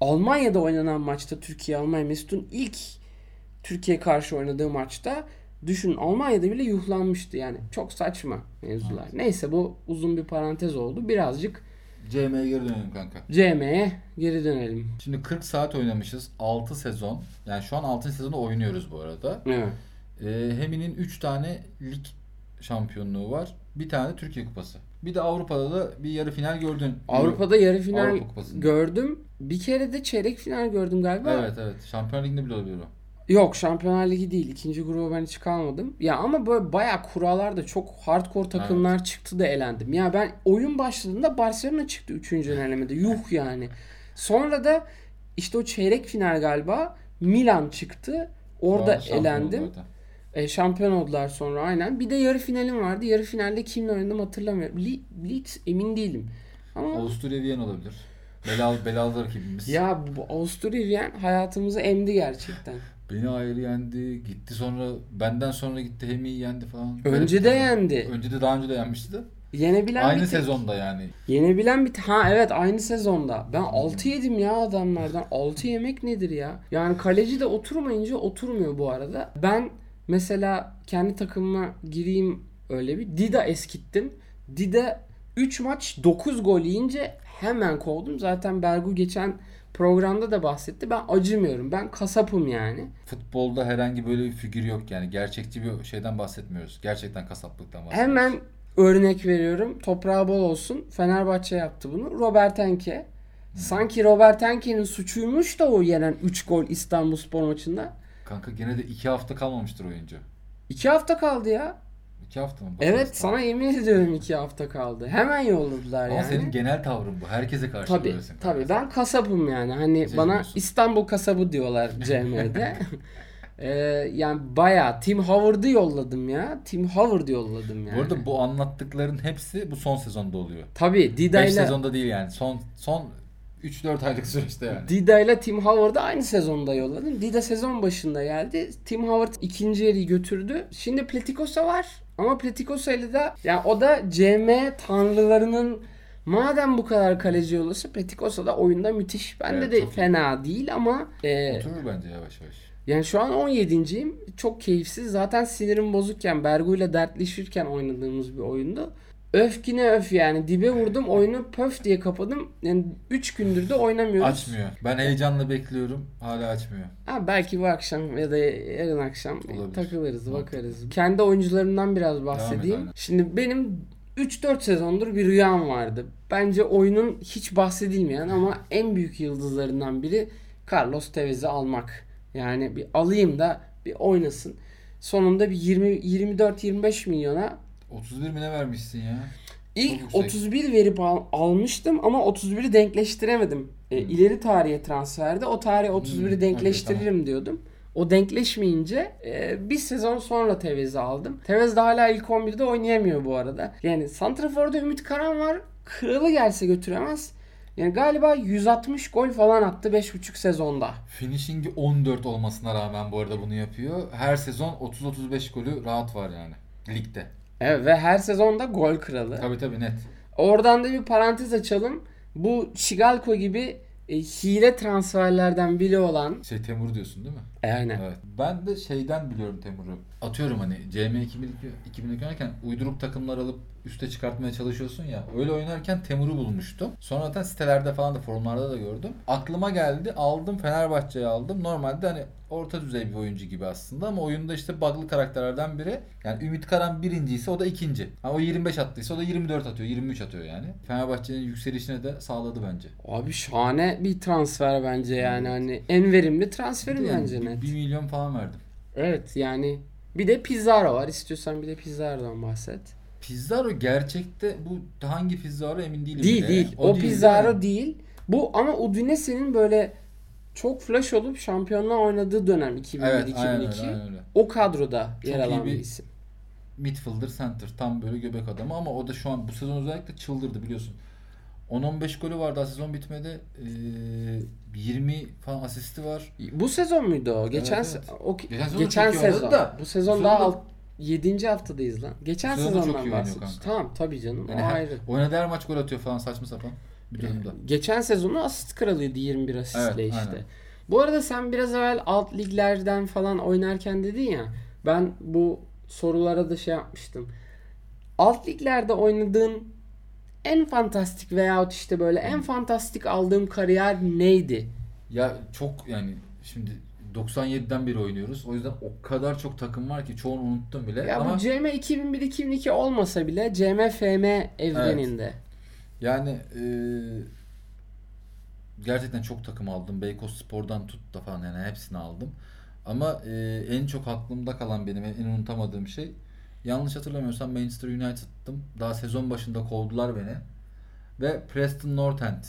Almanya'da oynanan maçta Türkiye Almanya Mesut'un ilk Türkiye karşı oynadığı maçta düşün Almanya'da bile yuhlanmıştı yani. Çok saçma mevzular. Evet. Neyse bu uzun bir parantez oldu. Birazcık CM'ye geri dönelim kanka. CM'ye geri dönelim. Şimdi 40 saat oynamışız. 6 sezon. Yani şu an 6. sezonu oynuyoruz bu arada. Evet. Ee, Hemi'nin 3 tane lig şampiyonluğu var. Bir tane de Türkiye Kupası. Bir de Avrupa'da da bir yarı final gördün. Avrupa'da yarı final Avrupa Kupası'nda. gördüm. Bir kere de çeyrek final gördüm galiba. Evet evet. Şampiyon Ligi'nde bile olabilir o. Yok Şampiyonlar Ligi değil. İkinci gruba ben hiç kalmadım. Ya ama böyle bayağı kurallarda çok hardcore takımlar çıktı da elendim. Ya ben oyun başladığında Barcelona çıktı 3. elemede. Yuh yani. Sonra da işte o çeyrek final galiba Milan çıktı. Orada şampiyon elendim. oldu. E, şampiyon oldular sonra aynen. Bir de yarı finalim vardı. Yarı finalde kimle oynadım hatırlamıyorum. Le- Leeds emin değilim. Ama Avusturya Viyen olabilir. Belalı, belalı rakibimiz. ya bu Avusturya Viyen hayatımızı emdi gerçekten. Beni ayrı yendi. Gitti sonra benden sonra gitti Hemi'yi yendi falan. Önce de yendi. Önce de daha önce de yenmişti de. Yenebilen Aynı bir tek- sezonda yani. Yenebilen bir ha evet aynı sezonda. Ben 6 yedim ya adamlardan. 6 yemek nedir ya? Yani kaleci de oturmayınca oturmuyor bu arada. Ben mesela kendi takımıma gireyim öyle bir Dida eskittim. Dida 3 maç 9 gol yiyince hemen kovdum. Zaten Bergu geçen programda da bahsetti. Ben acımıyorum. Ben kasapım yani. Futbolda herhangi böyle bir figür yok yani. Gerçekçi bir şeyden bahsetmiyoruz. Gerçekten kasaplıktan bahsediyoruz. Hemen örnek veriyorum. Toprağı bol olsun. Fenerbahçe yaptı bunu. Robert Enke. Sanki Robert Enke'nin suçuymuş da o yenen 3 gol İstanbulspor maçında. Kanka gene de iki hafta kalmamıştır oyuncu. 2 hafta kaldı ya. İki hafta mı? Evet Bakarız. sana yemin ediyorum 2 hafta kaldı. Hemen yolladılar Ama yani. senin genel tavrın bu. Herkese karşı Tabii böylesin. tabii ben kasabım yani. Hani Seçmiyorsun. bana İstanbul kasabı diyorlar CM'de. Ee, yani bayağı Tim Howard'ı yolladım ya. Tim Howard yolladım yani. Bu arada bu anlattıkların hepsi bu son sezonda oluyor. Tabii 5 Dida'yla sezonda değil yani. Son son 3-4 aylık süreçte yani. Dida ile Tim Howard'ı aynı sezonda yolladım. Dida sezon başında geldi. Tim Howard ikinci yeri götürdü. Şimdi Pletikosa var. Ama Pletikosa ile de yani o da CM tanrılarının madem bu kadar kaleci yolası Pletikosa da oyunda müthiş. Bende Evet, de çok iyi. fena değil ama e, Oturur bence yavaş yavaş. yani şu an 17.yim. Çok keyifsiz. Zaten sinirim bozukken Bergu ile dertleşirken oynadığımız bir oyundu. Öfkine öf yani. Dibe vurdum oyunu pöf diye kapadım. Yani 3 gündür de oynamıyoruz. Açmıyor. Ben heyecanla bekliyorum. Hala açmıyor. Ha, belki bu akşam ya da yarın akşam Olabilir. takılırız, bakarız. Kendi oyuncularımdan biraz bahsedeyim. aynen. Şimdi benim 3-4 sezondur bir rüyam vardı. Bence oyunun hiç bahsedilmeyen ama en büyük yıldızlarından biri Carlos Tevez'i almak. Yani bir alayım da bir oynasın. Sonunda bir 20 24-25 milyona 31 mi ne vermişsin ya? İlk Çok yüksek. 31 verip al- almıştım ama 31'i denkleştiremedim. E, ileri tarihe transferde o tarihe 31'i Hmm, denkleştiririm diyordum. O denkleşmeyince e, bir sezon sonra Tevez'i aldım. Tevez de hala ilk 11'de oynayamıyor bu arada. Yani Santrafor'da Ümit Karan var. Kralı gelse götüremez. Yani galiba 160 gol falan attı 5,5 sezonda. Finishing'i 14 olmasına rağmen bu arada bunu yapıyor. Her sezon 30-35 golü rahat var yani. Ligde. Evet ve her sezonda gol kralı. Tabii tabii net. Oradan da bir parantez açalım. Bu Şigalko gibi e, hile transferlerden biri olan Şey Temur diyorsun değil mi? e, aynen. Evet. Ben de şeyden biliyorum Temur'u. Atıyorum hani CM 2002 2002 oynarken uyduruk takımlar alıp üste çıkartmaya çalışıyorsun ya. Öyle oynarken Temur'u bulmuştum. Sonra zaten sitelerde falan da forumlarda da gördüm. Aklıma geldi. Aldım Fenerbahçe'ye aldım. Normalde hani orta düzey bir oyuncu gibi aslında ama oyunda işte bug'lı karakterlerden biri. Yani Ümit Karan birinci ise o da ikinci. Ha, o 25 attıysa o da 24 atıyor. 23 atıyor yani. Fenerbahçe'nin yükselişine de sağladı bence. Abi şahane bir transfer bence yani hani en verimli transferim Yani bence net. 1 milyon falan verdim. Evet yani bir de Pizarro var. İstiyorsan bir de Pizarro'dan bahset. Pizarro gerçekte bu hangi Pizarro emin değilim. Değil bile. değil. O, değil, değil Pizarro mi? değil. Bu ama Udinese'nin böyle çok flash olup şampiyonluğa oynadığı dönem 2001-2002. Evet aynen öyle, aynen öyle. O kadroda Çok yer alan bir bir- isim. Midfielder center tam böyle göbek adamı ama o da şu an bu sezon özellikle çıldırdı biliyorsun. 10-15 golü var daha sezon bitmedi. Ee, 20 falan asisti var. Bu sezon muydu o? Geçen Evet, evet. o Geçen sezon geçen sezon. da, bu sezon bu daha sezon alt 7. haftadayız lan. Geçen Bu sezon da çok sezondan bahsediyoruz. Tamam tabii canım. Yani o her- ayrı. oynadığı her maç gol atıyor falan saçma sapan bir durumda. Geçen sezonu asist kralıydı 21 asistle Evet, işte. aynen. Bu arada sen biraz evvel alt liglerden falan oynarken dedin ya. Ben bu sorulara da şey yapmıştım. Alt liglerde oynadığın en fantastik veyahut işte böyle en fantastik aldığım kariyer neydi? Ya çok yani şimdi 97'den beri oynuyoruz. O yüzden o kadar çok takım var ki çoğunu unuttum bile. Ya ama bu CM 2001-2002 olmasa bile CM FM evreninde. Yani eee, gerçekten çok takım aldım. Beykoz Spor'dan tut da falan yani hepsini aldım. Ama e, en çok aklımda kalan benim en unutamadığım şey yanlış hatırlamıyorsam Manchester United'tım. Daha sezon başında kovdular beni. Ve Preston North End.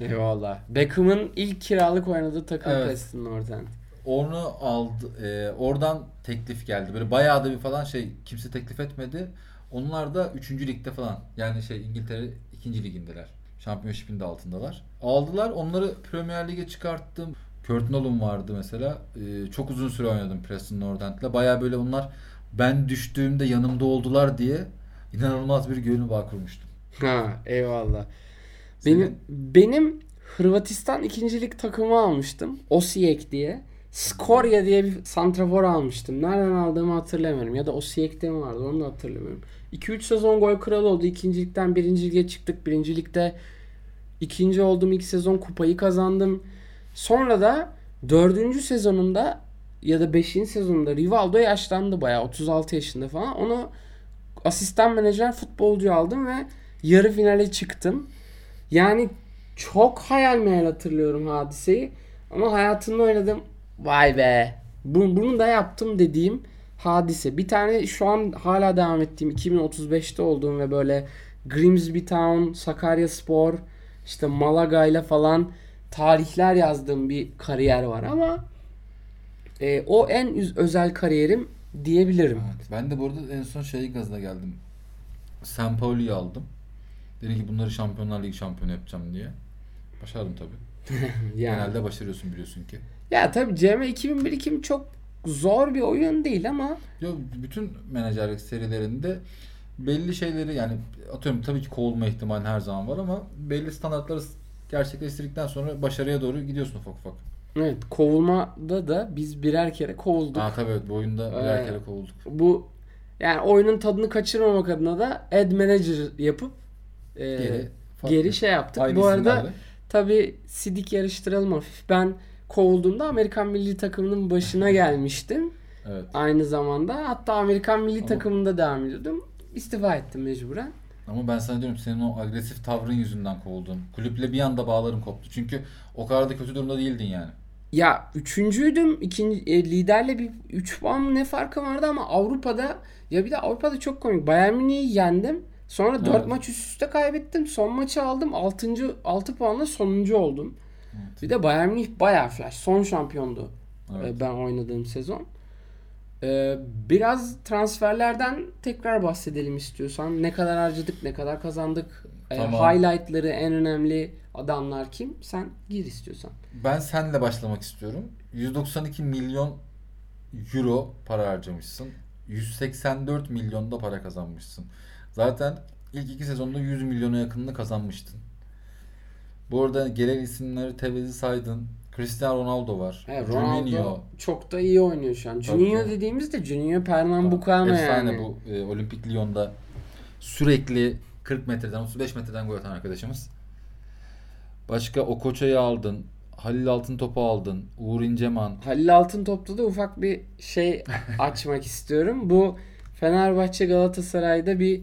Eyvallah. Beckham'ın ilk kiralık oynadığı takım Evet. Preston North End. Onu aldı. e, oradan teklif geldi. Böyle bayağı da bir falan şey kimse teklif etmedi. Onlar da 3. ligde falan. Yani şey İngiltere 2. ligindeler. Championship'in de altındalar. Aldılar. Onları Premier Lig'e çıkarttım. Kurt Nolan vardı mesela. E, çok uzun süre oynadım Preston North End'le. Bayağı böyle onlar ben düştüğümde yanımda oldular diye inanılmaz bir gönül bağ kurmuştum. Ha eyvallah. Benim benim Hırvatistan ikincilik takımı almıştım. Osijek diye. Skorya diye bir santrafor almıştım. Nereden aldığımı hatırlamıyorum. Ya da Osijek'te mi vardı onu da hatırlamıyorum. 2-3 sezon gol kralı oldu. İkincilikten birinci lige çıktık. Birincilikte ikinci oldum. İlk sezon kupayı kazandım. Sonra da dördüncü sezonunda ya da beşinci sezonunda Rivaldo yaşlandı bayağı. 36 yaşında falan. Onu asistan menajer futbolcu aldım ve yarı finale çıktım. Yani çok hayal meyal hatırlıyorum hadiseyi. Ama hayatımda oynadım. Vay be. Bu- Bunu da yaptım dediğim hadise. Bir tane şu an hala devam ettiğim 2035'te olduğum ve böyle Grimsby Town, Sakarya Spor, işte Malaga ile falan tarihler yazdığım bir kariyer var ama e, o en özel kariyerim diyebilirim. Evet, ben de burada en son şey gazına geldim. San Paulo'yu aldım. Dedim ki bunları Şampiyonlar Ligi şampiyonu yapacağım diye. Başardım tabii. Yani. Genelde başarıyorsun biliyorsun ki. Ya tabii CM 2001-2000 çok zor bir oyun değil ama Yo, bütün menajerlik serilerinde belli şeyleri yani atıyorum tabii ki kovulma ihtimali her zaman var ama belli standartları gerçekleştirdikten sonra başarıya doğru gidiyorsun ufak ufak. evet kovulmada da biz birer kere kovulduk. Aa tabii evet bu oyunda birer Ee, kere kovulduk. Bu yani oyunun tadını kaçırmamak adına da ad manager yapıp e, Geri, geri, şey yaptık. Aynı Bu arada isimlerle. tabii sidik yarıştıralım hafif. Ben kovulduğumda Amerikan milli takımının başına gelmiştim. Evet. Aynı zamanda hatta Amerikan milli Ama- takımında devam ediyordum. İstifa ettim mecburen. Ama ben sana diyorum senin o agresif tavrın yüzünden kovuldun. Kulüple bir anda bağlarım koptu. Çünkü o kadar da kötü durumda değildin yani. Ya üçüncüydüm. İkinci, e, liderle bir 3 puan ne farkı vardı ama Avrupa'da ya bir de Avrupa'da çok komik. Bayern Münih'i yendim. Sonra 4 Evet. maç üst üste kaybettim. Son maçı aldım. 6. 6 puanla sonuncu oldum. Evet. Bir de Bayern Münih bayağı flash. Son şampiyondu Evet. e, ben oynadığım sezon. E, biraz transferlerden tekrar bahsedelim istiyorsan. Ne kadar harcadık, ne kadar kazandık. E, Tamam. highlightları en önemli adamlar kim? Sen gir istiyorsan. Ben senle başlamak istiyorum. 192 milyon euro para harcamışsın. 184 milyon da para kazanmışsın. Zaten ilk iki sezonda 100 milyona yakınını kazanmıştın. Bu arada gelen isimleri Tevez'i saydın. Cristiano Ronaldo var. Evet, Ronaldo. Ronaldo çok da iyi oynuyor şu an. Tabii Juninho canım. dediğimizde Juninho Pernambucano Efsane yani. bu e, Olimpik Lyon'da sürekli 40 metreden 35 metreden gol atan arkadaşımız. Başka Okoça'yı aldın. Halil Altıntop'u aldın. Uğur İnceman. Halil Altıntop'ta da ufak bir şey açmak istiyorum. Bu Fenerbahçe Galatasaray'da bir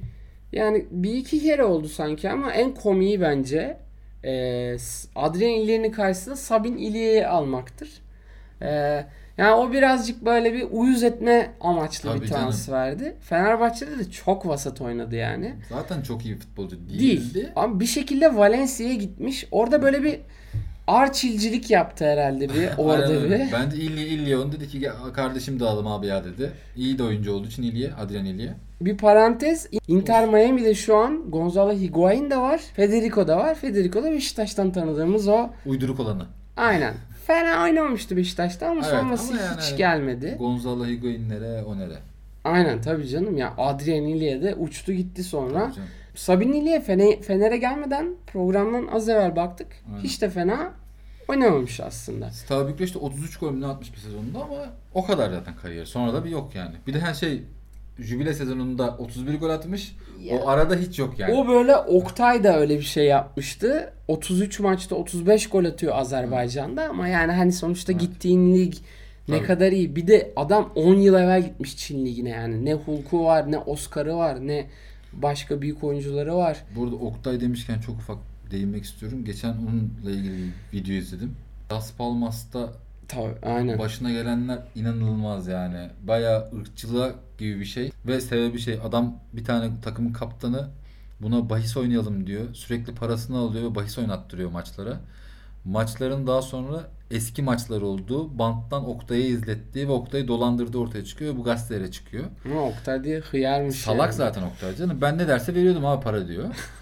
yani bir iki kere oldu sanki ama en komiği bence e, Adrian İlier'in karşısında Sabin İlier'i almaktır. E, yani o birazcık böyle bir uyuz etme amaçlı Tabii bir canım. transferdi. Fenerbahçe'de de çok vasat oynadı yani. Zaten çok iyi futbolcu Değil. değildi. Ama bir şekilde Valencia'ya gitmiş. Orada böyle bir arçilcilik yaptı herhalde bir orada bir. Bence İlya İlya dedi ki "Gel, kardeşim de alalım abi ya dedi. İyi de oyuncu olduğu için İlya, Adrian İlya. Bir parantez. Inter Miami'de şu an Gonzalo Higuain de var. Federico da var. Federico da Beşiktaş'tan tanıdığımız o. Uyduruk olanı. Aynen. Fena oynamamıştı Beşiktaş'ta ama Evet, sonrası ama yani hiç gelmedi. Gonzalo Higuain'lere o nere? Aynen tabii canım ya. Adrian İlya de uçtu gitti sonra. Tabii canım. Sabin İlya Fene- Fener'e gelmeden programdan az evvel baktık. Aynen. Hiç de fena oynamamış aslında. Steaua Bükreş'te 33 gol mü atmış bir sezonda ama o kadar zaten kariyer. Sonra da bir yok yani. Bir de her şey jübile sezonunda 31 gol atmış. Ya. O arada hiç yok yani. O böyle Oktay da öyle bir şey yapmıştı. 33 maçta 35 gol atıyor Azerbaycan'da ama yani hani sonuçta Evet. gittiğin lig ne Tabii. kadar iyi. Bir de adam 10 yıl evvel gitmiş Çin ligine yani. Ne Hulk'u var, ne Oscar'ı var, ne başka büyük oyuncuları var. Burada Oktay demişken çok ufak değinmek istiyorum. Geçen onunla ilgili bir video izledim. Las Palmas'ta Tabii aynen. Başına gelenler inanılmaz yani. Bayağı ırkçılığa gibi bir şey. Ve sebebi şey adam bir tane takımın kaptanı buna bahis oynayalım diyor. Sürekli parasını alıyor ve bahis oynattırıyor maçlara. Maçların daha sonra eski maçlar olduğu banttan Oktay'a izlettiği ve Oktay'ı dolandırdığı ortaya çıkıyor. Bu gazetelere çıkıyor. Ama Oktay diye hıyarmış Salak yani. zaten Oktay canım. Ben ne derse veriyordum abi para diyor.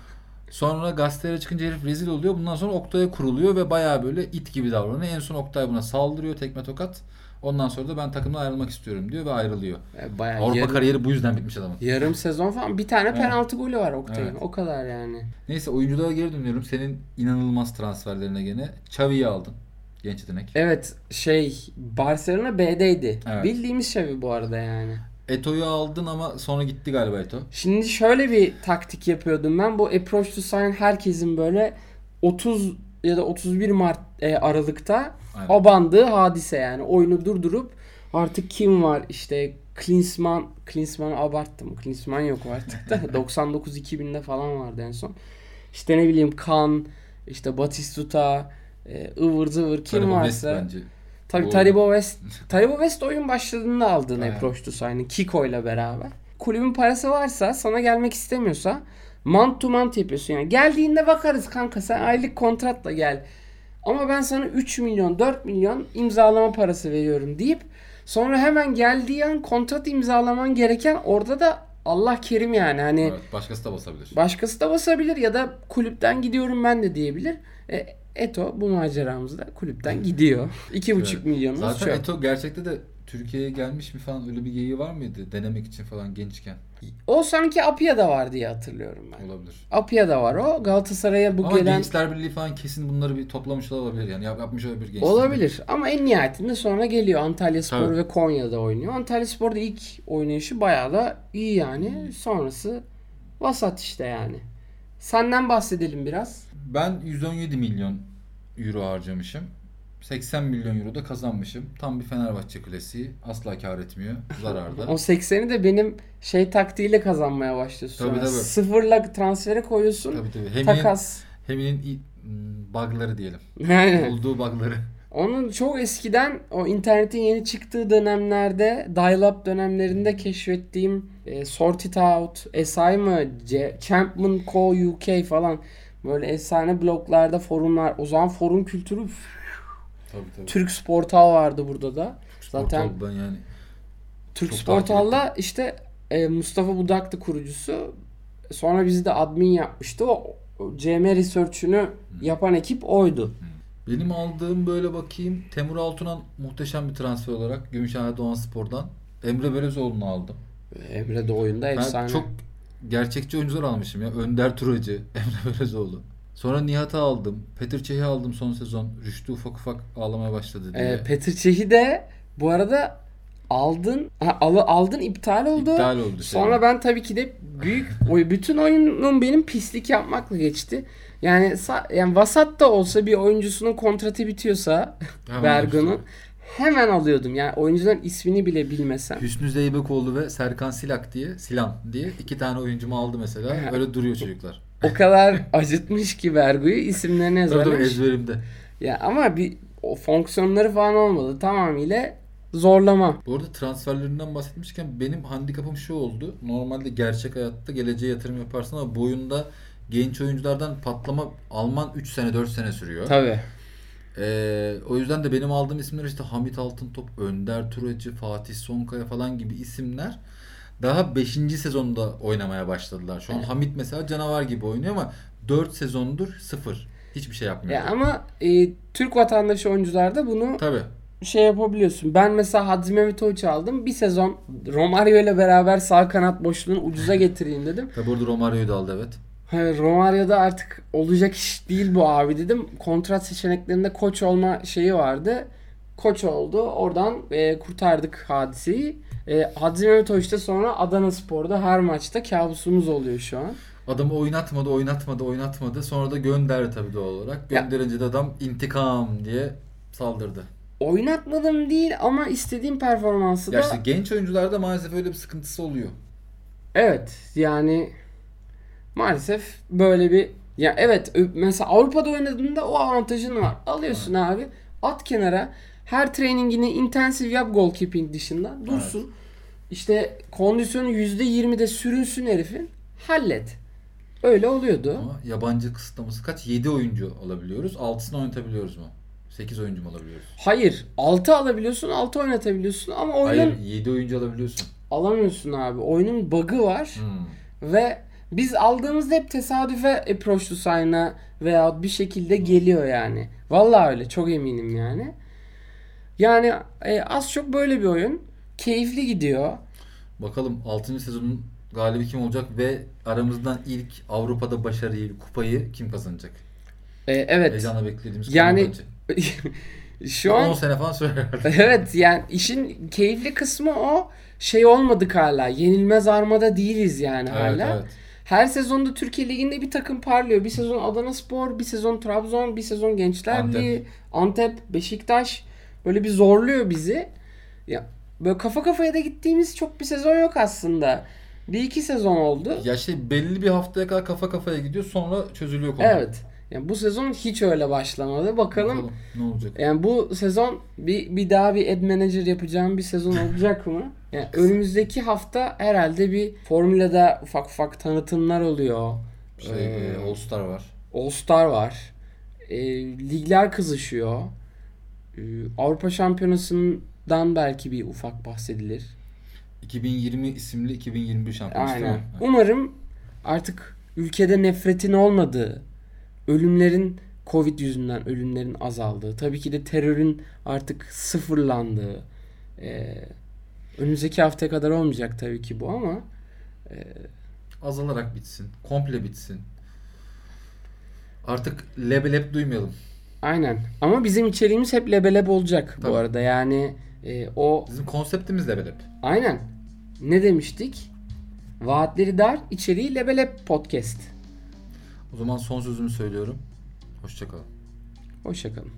Sonra gazetelere çıkınca herif rezil oluyor. Bundan sonra Oktay'a kuruluyor ve bayağı böyle it gibi davranıyor. En son Oktay buna saldırıyor tekme tokat. Ondan sonra da ben takımdan ayrılmak istiyorum diyor ve ayrılıyor. E, Bayağı Avrupa yarım, kariyeri bu yüzden bitmiş adamın. yarım sezon falan bir tane Evet. penaltı golü var Oktay'ın. Evet. O kadar yani. Neyse oyunculara geri dönüyorum. Senin inanılmaz transferlerine gene. Xavi'yi aldın. Genç yetenek. Evet şey Barcelona B'deydi. Evet. Bildiğimiz şey bu arada yani. Eto'yu aldın ama sonra gitti galiba Eto. Şimdi şöyle bir taktik yapıyordum ben. Bu approach to sign herkesin böyle 30 ya da 31 Mart e, Aralık'ta Aynen. abandığı hadise yani. Oyunu durdurup artık kim var işte Klinsmann, Klinsmann'ı abarttım. Klinsmann yok artık da 99-2000'de falan vardı en son. İşte ne bileyim Kan, işte Batistuta, e, ıvır zıvır kim West varsa. bence. Tabii Taribo West. Taribo West oyun başladığında aldığın Aynen. approach to sign'ı Kiko ile beraber. Kulübün parası varsa sana gelmek istemiyorsa mant to mant yapıyorsun yani. Geldiğinde bakarız kanka sen aylık kontratla gel. Ama ben sana 3 milyon 4 milyon imzalama parası veriyorum deyip sonra hemen geldiği an kontrat imzalaman gereken orada da Allah kerim yani hani Evet, başkası da basabilir. başkası da basabilir ya da kulüpten gidiyorum ben de diyebilir. E, Eto bu maceramızda kulüpten gidiyor. 2,5 Evet. milyonumuz Zaten çöp. Eto gerçekte de Türkiye'ye gelmiş mi falan öyle bir geyiği var mıydı? Denemek için falan gençken. O sanki Apia'da var diye hatırlıyorum ben. Olabilir. Apia'da var o. Galatasaray'a bu Ama gelen Gençler Birliği falan kesin bunları bir toplamış olabilir yani yap, yapmış olabilir gençler. olabilir. Ama en nihayetinde sonra geliyor Antalya Spor Tabii. ve Konya'da oynuyor. Antalya Spor'da ilk oynayışı bayağı da iyi yani. Sonrası vasat işte yani. Senden bahsedelim biraz. Ben 117 milyon euro harcamışım. 80 milyon euro da kazanmışım. Tam bir Fenerbahçe klasiği. Asla kar etmiyor. Zararda. O 80'i de benim şey taktiğiyle kazanmaya başlıyorsun. Tabii, tabii. Sıfırla transfere koyuyorsun. tabii tabii. Hemi'nin, Takas. Hemi'nin i- m, bug'ları diyelim. Yani. Bulduğu bug'ları. Onun çok eskiden o internetin yeni çıktığı dönemlerde dial-up dönemlerinde keşfettiğim e, Sort It Out, SI mı, C- Champman Co UK falan böyle efsane bloglarda forumlar. O zaman forum kültürü Tabii tabii. Türk Sportal vardı burada da. Zaten Portal'dan yani. Türk Sportal'da işte e, Mustafa Budak'tı kurucusu. Sonra bizi de admin yapmıştı. O, CM Research'ünü yapan ekip oydu. Benim aldığım böyle bakayım. Temur Altunan muhteşem bir transfer olarak Gümüşhane Doğan Spor'dan. Emre Belözoğlu'nu aldım. Emre de oyunda Ben efsane. çok gerçekçi oyuncular almışım ya. Önder Turacı, Emre Belözoğlu. Sonra Nihat'ı aldım. Petir Çeh'i aldım son sezon. Rüştü ufak ufak ağlamaya başladı diye. Ee, Petr Çeh'i de bu arada aldın ha, alı, aldın iptal oldu. İptal oldu. şey. Sonra ben tabii ki de büyük o bütün oyunum benim pislik yapmakla geçti. Yani yani vasat da olsa bir oyuncusunun kontratı bitiyorsa yapıştırdım. Hemen alıyordum. Yani oyuncuların ismini bile bilmesem. Hüsnü Zeybekoğlu ve Serkan Silak diye, Silan diye iki tane oyuncumu aldı mesela. Öyle duruyor çocuklar. O kadar acıtmış ki Bergu'yu isimlerini Tabii tabii ezberlemiş. ezberimde. Ya ama bir o fonksiyonları falan olmadı. Tamamıyla zorlama. Bu arada transferlerinden bahsetmişken benim handikapım şu oldu. Normalde gerçek hayatta geleceğe yatırım yaparsın ama bu oyunda genç oyunculardan patlama alman 3 sene 4 sene sürüyor. Tabii. Ee, o yüzden de benim aldığım isimler işte Hamit Altıntop, Önder Turacı, Fatih Sonkaya falan gibi isimler daha 5. sezonda oynamaya başladılar. Şu an Hamit mesela canavar gibi oynuyor ama 4 sezondur sıfır. Hiçbir şey yapmıyor. Ya ama e, Türk vatandaşı oyuncularda bunu Tabii. şey yapabiliyorsun. Ben mesela Hadzi Mehmetoviç aldım. Bir sezon Romario ile beraber sağ kanat boşluğunu ucuza getireyim dedim. Tabii burada Romario'yu da aldı evet. Hayır Romario'da artık olacak iş değil bu abi dedim. Kontrat seçeneklerinde koç olma şeyi vardı. Koç oldu. Oradan e, kurtardık hadiseyi. E, Hadzi Mehmetoviç de sonra Adana Spor'da her maçta kabusumuz oluyor şu an. Adamı oynatmadı, oynatmadı, oynatmadı. Sonra da gönderdi tabii doğal olarak. Gönderince de adam intikam diye saldırdı. Oynatmadım değil ama istediğim performansı da Ya işte genç oyuncularda maalesef öyle bir sıkıntısı oluyor. Evet yani maalesef böyle bir ya evet mesela Avrupa'da oynadığında o avantajın var. Alıyorsun abi at kenara Her trainingini intensif yap goalkeeping dışında. Dursun. İşte kondisyonu %20'de sürünsün herifin. Hallet. Öyle oluyordu. Ama yabancı kısıtlaması kaç? 7 oyuncu alabiliyoruz. 6'sını oynatabiliyoruz mu? 8 oyuncu mu alabiliyoruz? Hayır. 6 alabiliyorsun, 6 oynatabiliyorsun ama oyunun Hayır 7 oyuncu alabiliyorsun. alamıyorsun abi. Oyunun bug'ı var Hmm. ve biz aldığımızda hep tesadüfe approach to sign'a veya bir şekilde geliyor yani. Vallahi öyle çok eminim yani. Yani e, az çok böyle bir oyun. Keyifli gidiyor. Bakalım 6. sezonun galibi kim olacak ve aramızdan ilk Avrupa'da başarıyı, kupayı kim kazanacak? E, evet. Heyecanla beklediğimiz Yani-. Şu an 10 sene falan sürer evet yani işin keyifli kısmı o. Şey olmadık hala. Yenilmez armada değiliz yani Evet, hala. evet. Her sezonda Türkiye Ligi'nde bir takım parlıyor. Bir sezon Adana Spor, bir sezon Trabzon, bir sezon Gençler Antep. Antep, Beşiktaş. Böyle bir zorluyor bizi. Ya böyle kafa kafaya da gittiğimiz çok bir sezon yok aslında. Bir iki sezon oldu. Ya şey belli bir haftaya kadar kafa kafaya gidiyor sonra çözülüyor konu. Evet. Yani bu sezon hiç öyle başlamadı. Bakalım, Bakalım ne olacak. yani bu sezon bir bir daha bir ad manager yapacağım bir sezon olacak mı? Yani önümüzdeki hafta herhalde bir formülede ufak ufak tanıtımlar oluyor. Şey, Ee, e, All Star var. All Star var. E, ligler kızışıyor. E, Avrupa Şampiyonası'ndan belki bir ufak bahsedilir. 2020 isimli 2021 şampiyonası Aynen. mi? Umarım artık ülkede nefretin olmadığı, ölümlerin Covid yüzünden ölümlerin azaldığı, tabii ki de terörün artık sıfırlandığı, e, önümüzdeki haftaya kadar olmayacak tabii ki bu ama Azalarak bitsin. Komple bitsin. Artık lebelep duymayalım. aynen. Ama bizim içeriğimiz hep lebeleb olacak Tabii. bu arada. Yani e, o Bizim konseptimiz lebelep. Aynen. Ne demiştik? Vaatleri dar, içeriği lebelep podcast. O zaman son sözümü söylüyorum. Hoşçakalın. Hoşçakalın.